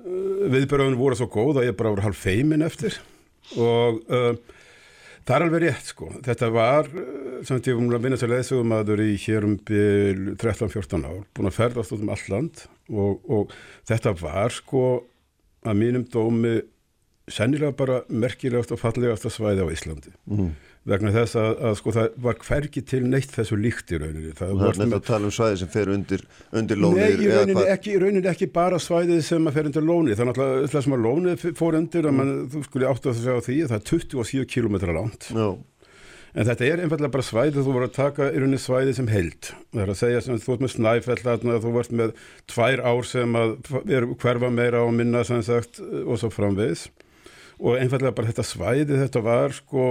og viðbörðun voru svo góð að ég bara var halv feimin eftir. Og uh, það er alveg rétt sko, þetta var uh, samt ég múin að vinna til leðsögum aður í hér um bil 13-14 ár, búin að ferðast út um all land. Og, og þetta var sko að mínum dómi sennilega bara merkilegast og fallegasta svæði á Íslandi. Mm. Vegna þess að, að sko það var hvergi til neitt þessu líkt í rauninni. Það og það er nefnt að tala um svæði sem fer undir, undir lónir Nei, í rauninni, ekki, í rauninni ekki bara svæðið sem að fer undir lóni það er náttúrulega það sem að lónið fór undir mm. að þú skulle áttu að segja á því að það er 27 km langt. Já, en þetta er einfallega bara svæðið þú voru að taka í rauninni svæðið sem held það er að segja sem þú ert með snæfell þú vart með tvær ár sem að er hverfa meira og minna sem sagt og svo framvegis. Og einfallega bara þetta svæði þetta var sko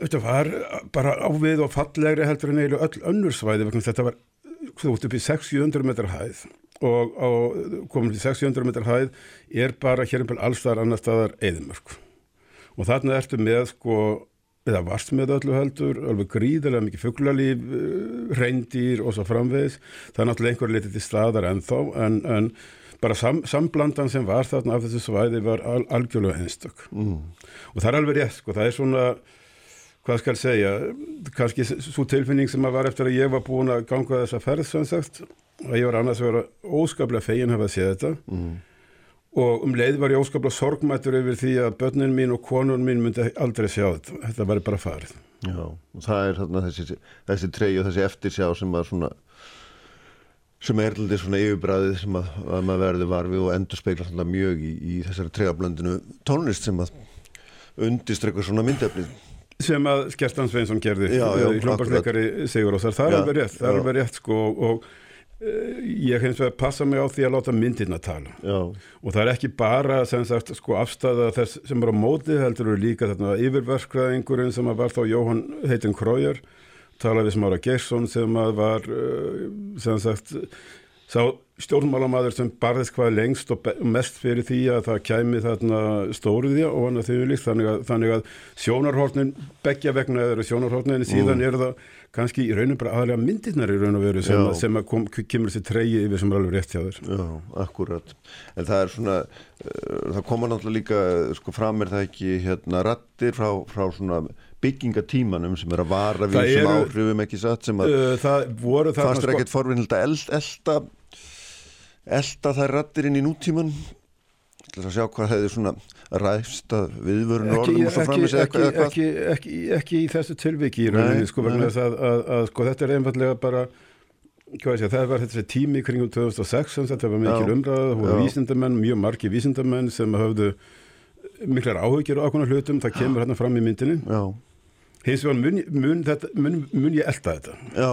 þetta var bara ávið og fallegri heldur en eiginlega öll önnur svæði vegna þetta var þú ert upp í 600 metrar hæð. Og á, komin til 600 metrar hæð er bara hér um vel allstaðar annar staðar eðimörk og þarna ertu með sko eða varst með öllu heldur, alveg gríðilega mikið fugglalíf, reyndýr og svo framvegis, það er náttúrulega einhver litið til staðar ennþá en, en bara sam, samblandan sem var þarna af þessu svæði var al, algjörlega einstök. Mm. og það er alveg rétt sko, það er svona hvað skal segja, kannski svo tilfinning sem að var eftir að ég var búin að ganga þessa ferð sem sagt, að ég var annars að vera óskaplega fegin hafa að sé þetta. Mm. og um leið var ég óskaplega sorgmættur yfir því að börnin mín og konun mín myndi aldrei sjá þetta, þetta var bara farið. Já, og það er þarna þessi, þessi trey og þessi eftirsjá sem að svona sem er alltaf svona yfirbræðið sem að, að maður verði varfi og endur speikla svona mjög í, í þessari tregablöndinu tónlist sem að undistrekkur svona myndefnið sem að Skerstan Sveinsson gerði já, hljómbarsleikari Sigur Ósar, það er alveg rétt það er alveg rétt sko og uh, ég hins vegar passa mig á því að láta myndirna tala. Já, og það er ekki bara sem sagt sko afstæða þess sem er á móti heldur eru líka þarna yfirverkræðingurinn sem að var þá Jóhann heitin Krójar talaði við Smára Geirsson sem að var uh, sem sagt sá stjórnmálamaður sem barðist hvað lengst og mest fyrir því að það kæmi þarna stóriðja og annað því líkt þannig að, þannig að sjónarhornin beggja vegna eru sjónarhornin en síðan eru það kannski í raunum bara aðalega myndirnar í raun og veru sem, sem að kom, kemur þessi treyji yfir sem er alveg rétt hjá þér. Já, akkurat. En það er svona uh, það koma náttúrulega líka sko fram er það ekki hérna rattir frá, frá svona byggingatímanum sem er að vara við Það eru- áhrifum ekki satt sem að uh, það fannst er ekkert forvinnild að eld, elda elda þær rattir inn í nútíman til að sjá hvað hefði svona ræfst að viðvörun ekki, orðum og svo ekki, framins eða ekki, eitthvað- eitthvað ekki, ekki, ekki í þessu tilviki í rauninni sko, vegna þess að, að, að sko, þetta er einfallega bara segja, það var þessi tími kringum 2006 sem þetta var mikil Já. umræða það voru vísindamenn, mjög margi vísindamenn sem höfðu miklar áhugir á ákveðna hlutum, það kemur hérna fram í myndinni. Já, hins vegar mun, mun, mun, mun ég elda þetta. Já,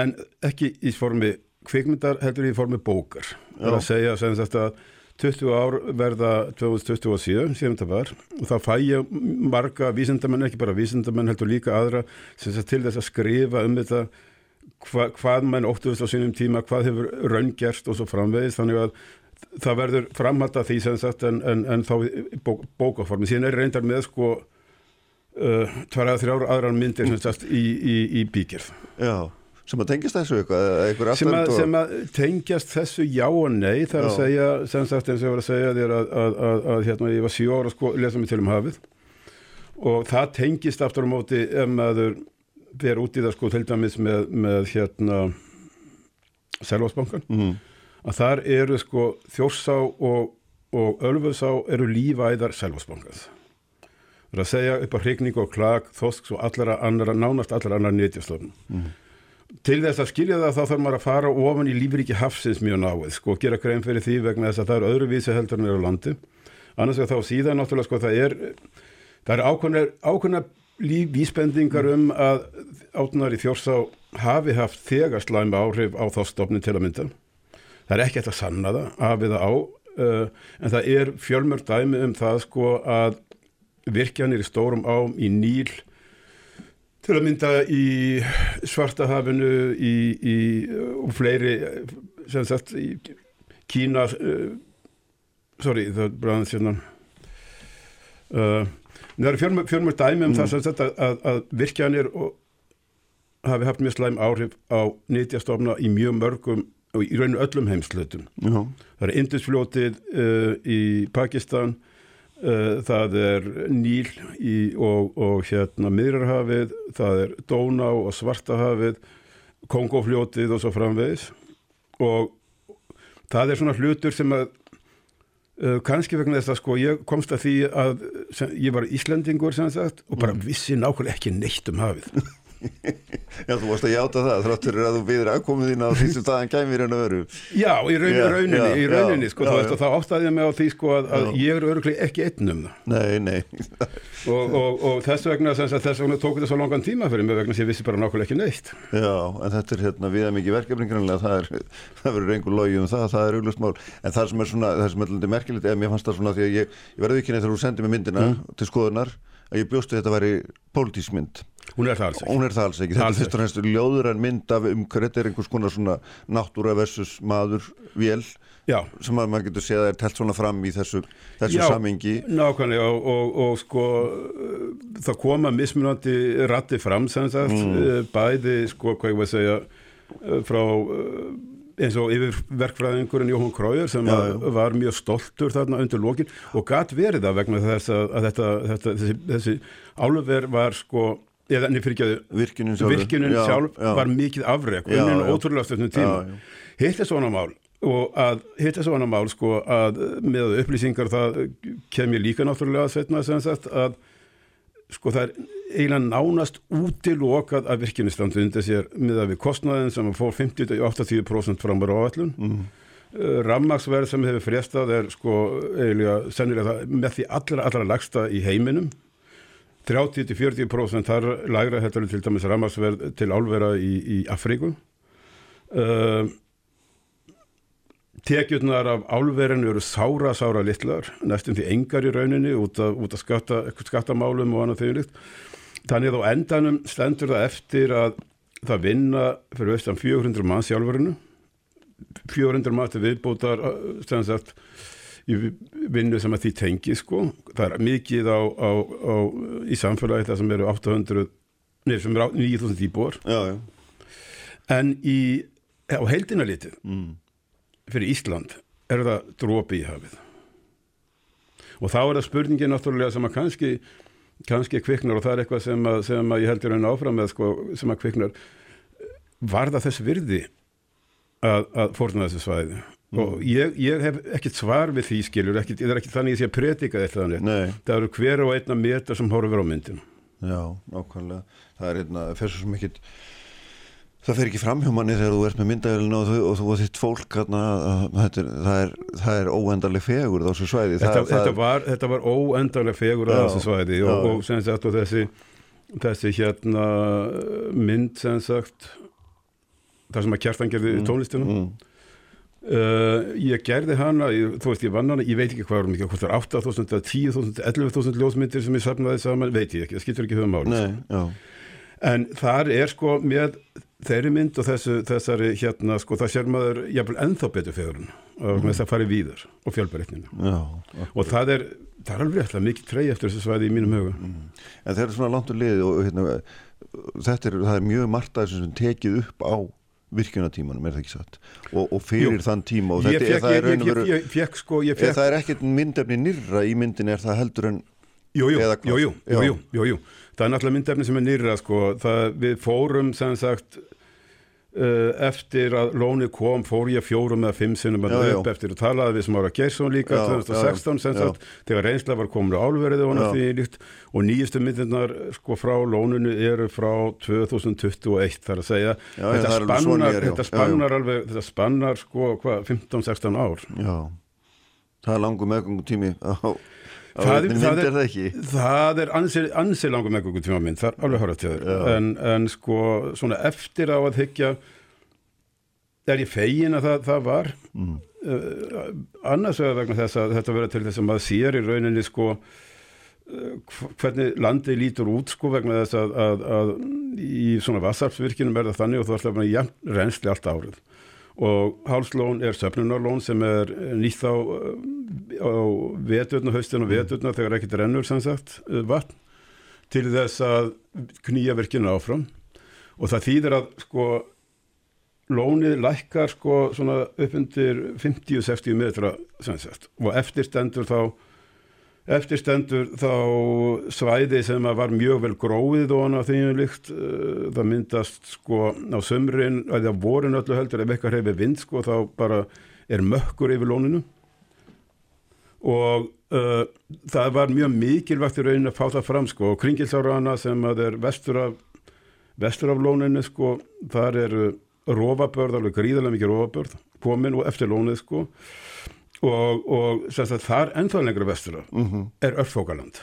en ekki í formi kvikmyndar heldur í formi bókar. Það er að segja sem að 20 ár verða 2027 sem þetta var. Og þá fæ ég marga vísindamenn, ekki bara vísindamenn heldur líka aðra sem sagt til þess að skrifa um þetta hva, hvað menn óttuðist á sínum tíma, hvað hefur raungerst og svo framvegis. Þannig að það verður framhald að því sem sagt en, en, en þá bók, bókaformi. Síðan er reyndar með sko uh, tvara þrjára aðrar myndir sem sagt í, í, í bíkjörð já sem að tengist þessu eitthvað sem, að, sem að tengjast þessu já og nei það er að Já. segja, sem sagt eins og ég var að segja þér að, að, að, að hérna, ég var sjó ára að sko, lesa mig til um hafið. Og það tengist aftur á móti ef maður fer út í það sko til dæmis með, með hérna Selvásbankan Mhm. að þar eru sko Þjórsá og, og Ölfusá eru lífæðar Selvásbankans það er að segja upp á hrigning og klag þosks og allara annara, nánast allara annar nýtjastofn til þess að skilja það þá þarf maður að fara ofan í lífriki hafsins mjög náið sko, gera grein fyrir því vegna þess að það er öðruvísi heldur en er á landi. Annars vegar þá síðan náttúrulega sko það er það er ákveðnar lífvísbendingar um að átnar í þjórsá hafi haft þegar slæmi áhrif á þá stofni til að mynda. Það er ekki eftir að sanna það hafið það á uh, en það er fjölmörg dæmi um það sko að virkjanir í stórum ám í Níl til að mynda í Svartahafinu í, í og fleiri sem sagt í Kína uh, sorry það er bara aðeins hérna. Uh, það eru fjölmur dæmi um það sem þetta að, að virkjanir og hafi haft mjög slæm áhrif á nýtjastofna í mjög mörgum og í rauninu öllum heimslutum Já, það er Indusfljótið uh, í Pakistan uh, það er Níl í, og, og hérna Miðrarhafið, það er Dóná og Svartahafið Kongofljótið og svo framvegis. Og það er svona hlutur sem að uh, kannski vegna þess að sko ég komst að því að sem, ég var Íslendingur sem sagt og bara vissi nákvæmlega ekki neitt um hafið Já, þú varst að játa það þráttur að þú byður aðkomið þín á því sem staðan kæmir en að veru Já, í raun, Já, rauninni, já, í rauninni sko, já, þá, ég mig á því sko að, að ég er öruglega ekki einn um það. Nei, nei. Og, og, og þess vegna vegna tók þetta svo langan tíma fyrir mig vegna sem ég vissi bara nákvæmlega ekki neitt. Já, en þetta er hérna viða mikið verkefni grannlega, það er, það verður einhver logi um það, það er auglust mál, en það sem er svona það sem er lítið merkilegt, eða mér fannst það svona því að ég, ég verði ekki neitt þegar þú sendið mér myndina til skoðunar, að ég bjóstu þetta væri pólitísk mynd, hún er það alls ekki hún er það alls ekki, þetta er fyrst og fremst ljóður en mynd af um hver þetta er einhvers konar svona náttúra versus maður vél, Já, sem að maður getur séð að er telt svona fram í þessu, þessu Já. samingi nákvæmlega og, og, og sko uh, það koma mismunandi ratti fram sem sagt, mm. bæði sko hvað ég var að segja uh, frá uh, eins og yfir verkfræðingurinn Jóhann Krójar sem Já, já. var mjög stoltur þarna undir lokin og gat verið það vegna þess að, að þetta, þetta, þessi, þessi álver var sko eða nefnir fyrir ekki virkinin sjálf, virkunin Já, sjálf já. var mikið Já, unnin já. ótrúlega stöðnum tíma Já, já. hitt er svona mál og að hitt er svona mál sko að með upplýsingar það kem ég líka náttúrulega setna sem sagt að sko það er eiginlega nánast útilokað að virkinu standi undir sér með að við kostnaðin sem fór 50-80% fram á áallun mm. rammaksverð sem hefur frestað er sko eiginlega sennilega það, með því allra allra lagsta í heiminum 30-40% þar lægra þetta er til dæmis rammaksverð til álvera í, í Afríku uh, tekjurnar af álverinu eru sára, sára litlar, næstum því engar í rauninni út af, út af skatta, skattamálum og annað þegar. Þannig að á endanum stendur það eftir að það vinna fyrir vestan 400 manns í álverinu, 400 manns til viðbótar sem sagt í vinnu sem að því tengi sko. Það er mikið á, á, á, í samfélagi það sem eru 800, nefnir sem eru 9000 íbúar. En í, á heildina litið, mm. fyrir Ísland er það drópi í hafið og þá er það spurningin náttúrulega sem að kannski kannski kviknar og það er eitthvað sem að, sem að ég heldur henni áfram með sko, sem að kviknar var það þess virði að, að fórna þessu svæði og ég, ég hef ekkert svar við því skilur, ekkit, það er ekki þannig að ég predika þetta þannig, Nei. það eru hver og einna meter sem horfur á myndin Já, nákvæmlega. Það er einna, fer svo sem ekkit, það fer ekki fram hjá manni þegar þú ert með myndavélina og og þú og þitt fólk, hérna, að, þetta er, það er, það er óendarleg fegur á þessu svæði. þetta, það, þetta, var, þetta var óendanlega fegur á þessu svæði og, og sem sagt og þessi, þessi hérna mynd sem sagt það sem að kjartan gerði mm. tónlistina mm, uh, ég gerði hana, ég, þú veist ég vann hana ég veit ekki hvað var mikið, hvort það er 8.000 eða 10.000, 11.000 ljósmyndir sem ég safnaði saman veit ég ekki, það skiptur ekki höfum nei, já, en þar er sko með þeirri mynd og þessu, þessari hérna sko það sér maður jafnvel ennþá betur fegurinn og með þess að fara víðar og fjölbreytnina. Já. og það er, það er alveg rétt mikið trey eftir þessu svæði í mínum huga. En þeir eru svona langt úr liði og hérna, þetta er, það er mjög margt að tekið upp á virkjunatímanum, er það ekki satt? Og, og fyrir Jú. þann tíma og þetta fekk, er ég, ég, ég, fekk sko ég er það er ekkert myndefni nýrra í myndin er það heldur en, jú, jú, eða hvað? jú, jú, Já. jú, jú, jú, jú það er náttúrulega myndefni sem er nýra sko það, við fórum sem sagt eftir að lóni kom fór ég fjórum eða fimm sinnum að Já, já. eftir og talaði við Smára Geirsson líka Já, 2016 sem sagt þegar reynsla var komin á álverið og, Já. því, líkt, og nýjustu myndirnar sko frá lóninu eru frá 2021 þar að segja Já, þetta, er spannar, já. þetta spannar alveg þetta spannar sko hvað 15-16 ár já, það er langur meðgöngu tími á Það er- það er- það? Það er ansi, ansi langum með okkur tíma mynd, það er alveg horrið til þér en, en sko svona eftir á að hyggja er ég fegin að það, það var Mm. uh, annars vegar vegna þess að þetta verður til þess að maður sér í rauninni sko hv- hvernig landið lítur út sko vegna þess að, að, að í svona vassarpsvirkinum er það þannig og þú ætlar að reynsli allt árið og hálslón er söfnunarlón sem er nýtt á, á veturna, haustin og veturna þegar ekkert rennur sem sagt uh, vatn til þess að knýja virkinu áfram. Og það þýðir að sko lónið lækkar sko svona upp undir 50-60 metra sem sagt. Og eftir stendur þá eftir stendur þá svæði sem var mjög vel gróið og annað því líkt það myndast sko á sömrin eða vorin öllu heldur ef eitthvað hefur vind sko þá bara er mökkur yfir lóninu. Og uh, það var mjög mikilvægt í rauninu að fá það fram sko og kringilsárana sem að er vestur af vestur af lóninu sko þar eru rófabörð, alveg gríðarlega mikið rófabörð komin og eftir lónið sko og, og sagt, þar ennþá lengra vestur af mm -hmm. er örfókaland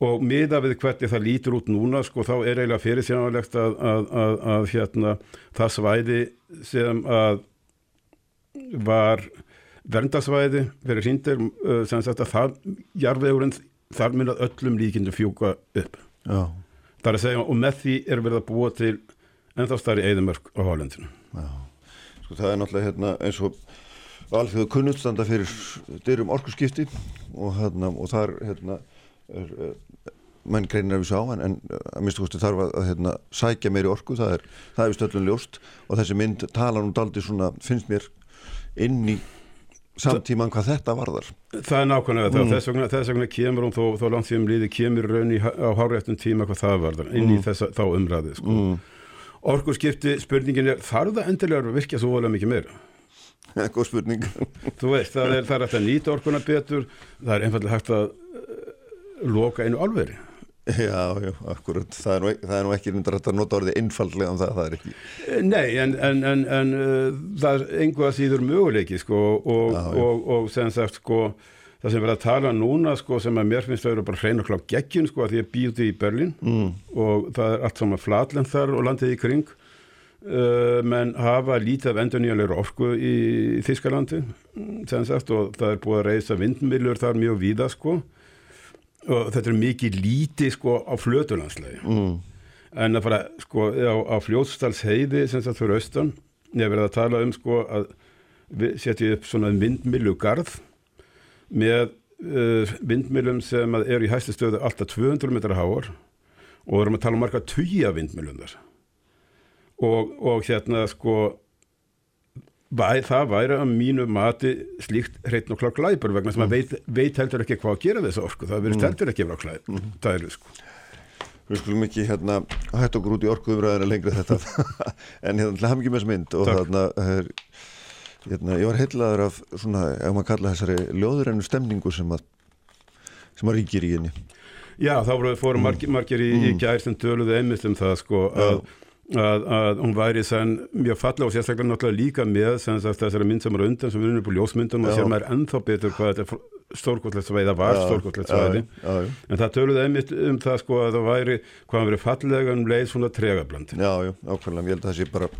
og miða við hvernig það lítur út núna sko þá er eiginlega fyrirsjánalegt að, að, að, að hérna það svæði sem að var verndarsvæði fyrir hindir sem sagt að það jarðvegurinn þar myndað öllum líkindu fjúka upp Já. það er að segja og með því er verið að búa til ennþá starri eðimörk á hálendinu sko það er náttúrulega hérna eins og alþjóðu kunnutstanda fyrir dyrum orkusskipti og, hérna, og þar hérna er, menn greinir að við sá en, en að minnstu kosti þarf að, hérna, sækja meiri orku, það er, það er stöldun ljóst og þessi mynd tala nú daldi svona, finnst mér inn í samtíman hvað þetta varðar Það er nákvæmlega það, mm. þess, vegna, þess vegna kemur hún þó, þó langt því um líði kemur raun í, á háréttum tíma hvað það varðar inn í mm. þessa, þá umræði sko. mm. Orkurskipti, spurningin er þarf það endilega að virkja svo volið mikið meira? [laughs] Góð spurning. Þú veist, það er, það er hægt að nýta orkuna betur. Það er einfallega hægt að loka einu alveri Já, já, akkurat, það er nú, það er nú ekki myndir að nota orðið einfallega um það, það er ekki. Nei, en, en, en, en uh, það er einhvað síður möguleiki sko og, já, já. og, og sem sagt sko það sem verður að tala núna sko sem að mér finnst að vera bara hrein og klá geggjum sko að því að býði í Berlin mm. og það er allt saman flatlend þar og landið í kring menn hafa lítið af endur nýjanlegur orku í, Þískalandi sagt og það er búið að reysa vindmilur þar mjög víða sko. Og þetta er mikið lítið sko á flötulandslega mm. en að fara sko á, á fljótstalsheiði sem sagt fyrir austan ég verði að tala um sko að setja upp svona vindmilugarð með uh, vindmilum sem eru í hæstu stöðu alltaf 200 metrar háar og við erum að tala um marga tuja vindmilum þar og, og hérna sko Væ, það væri að mínu mati slíkt hreitn og klár glæpur vegna sem mm. að veit, veit heldur ekki hvað að gera þessu orku það verður mm. heldur ekki að vera mm. það er sko Við skulum ekki hérna hætt okkur út í orkuðumræðina lengri þetta [laughs] en hérna hlæm ekki með þessu mynd og þarna er, hérna, ég var heilaður af svona, ef maður kalla þessari ljóðurennu stemningu sem að sem að ríkir í henni Já, þá fórum mm. margir, margir í, í mm. gær sem töluðu einmitt um það sko að Að, að hún væri sann mjög falla og sérstaklega náttúrulega líka með þessari mynd sem er undan sem erum upp á ljósmyndum og sér maður ennþá betur hvað þetta stórkvöldlegt svæði það var stórkvöldlegt svæði. en það töluði einmitt um það sko að það væri hvað hann verið fallega um leið svona tregabrand Já, já, ákveðlega, ég held að það sé bara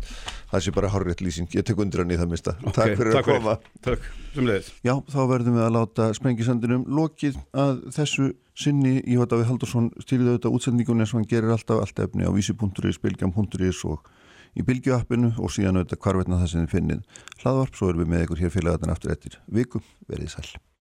það sé bara horrið lýsing, ég tek undir hann í það mista okay, Takk fyrir takk að koma. Takk, sem leiðis Já, þá verðum við að láta sprengisandinum lokið að þessu sinni. Í hvað Davíð Haldursson stýrði auðvitað útsendingun eins og hann gerir alltaf allt efni á vísi.is, bilgjam.is og í bilgjuappinu og síðan auðvitað hvarvetna það sem þið finnið hlaðvarp, svo erum við með ykkur hér félagarinn aftur eftir. Viku, verið sæl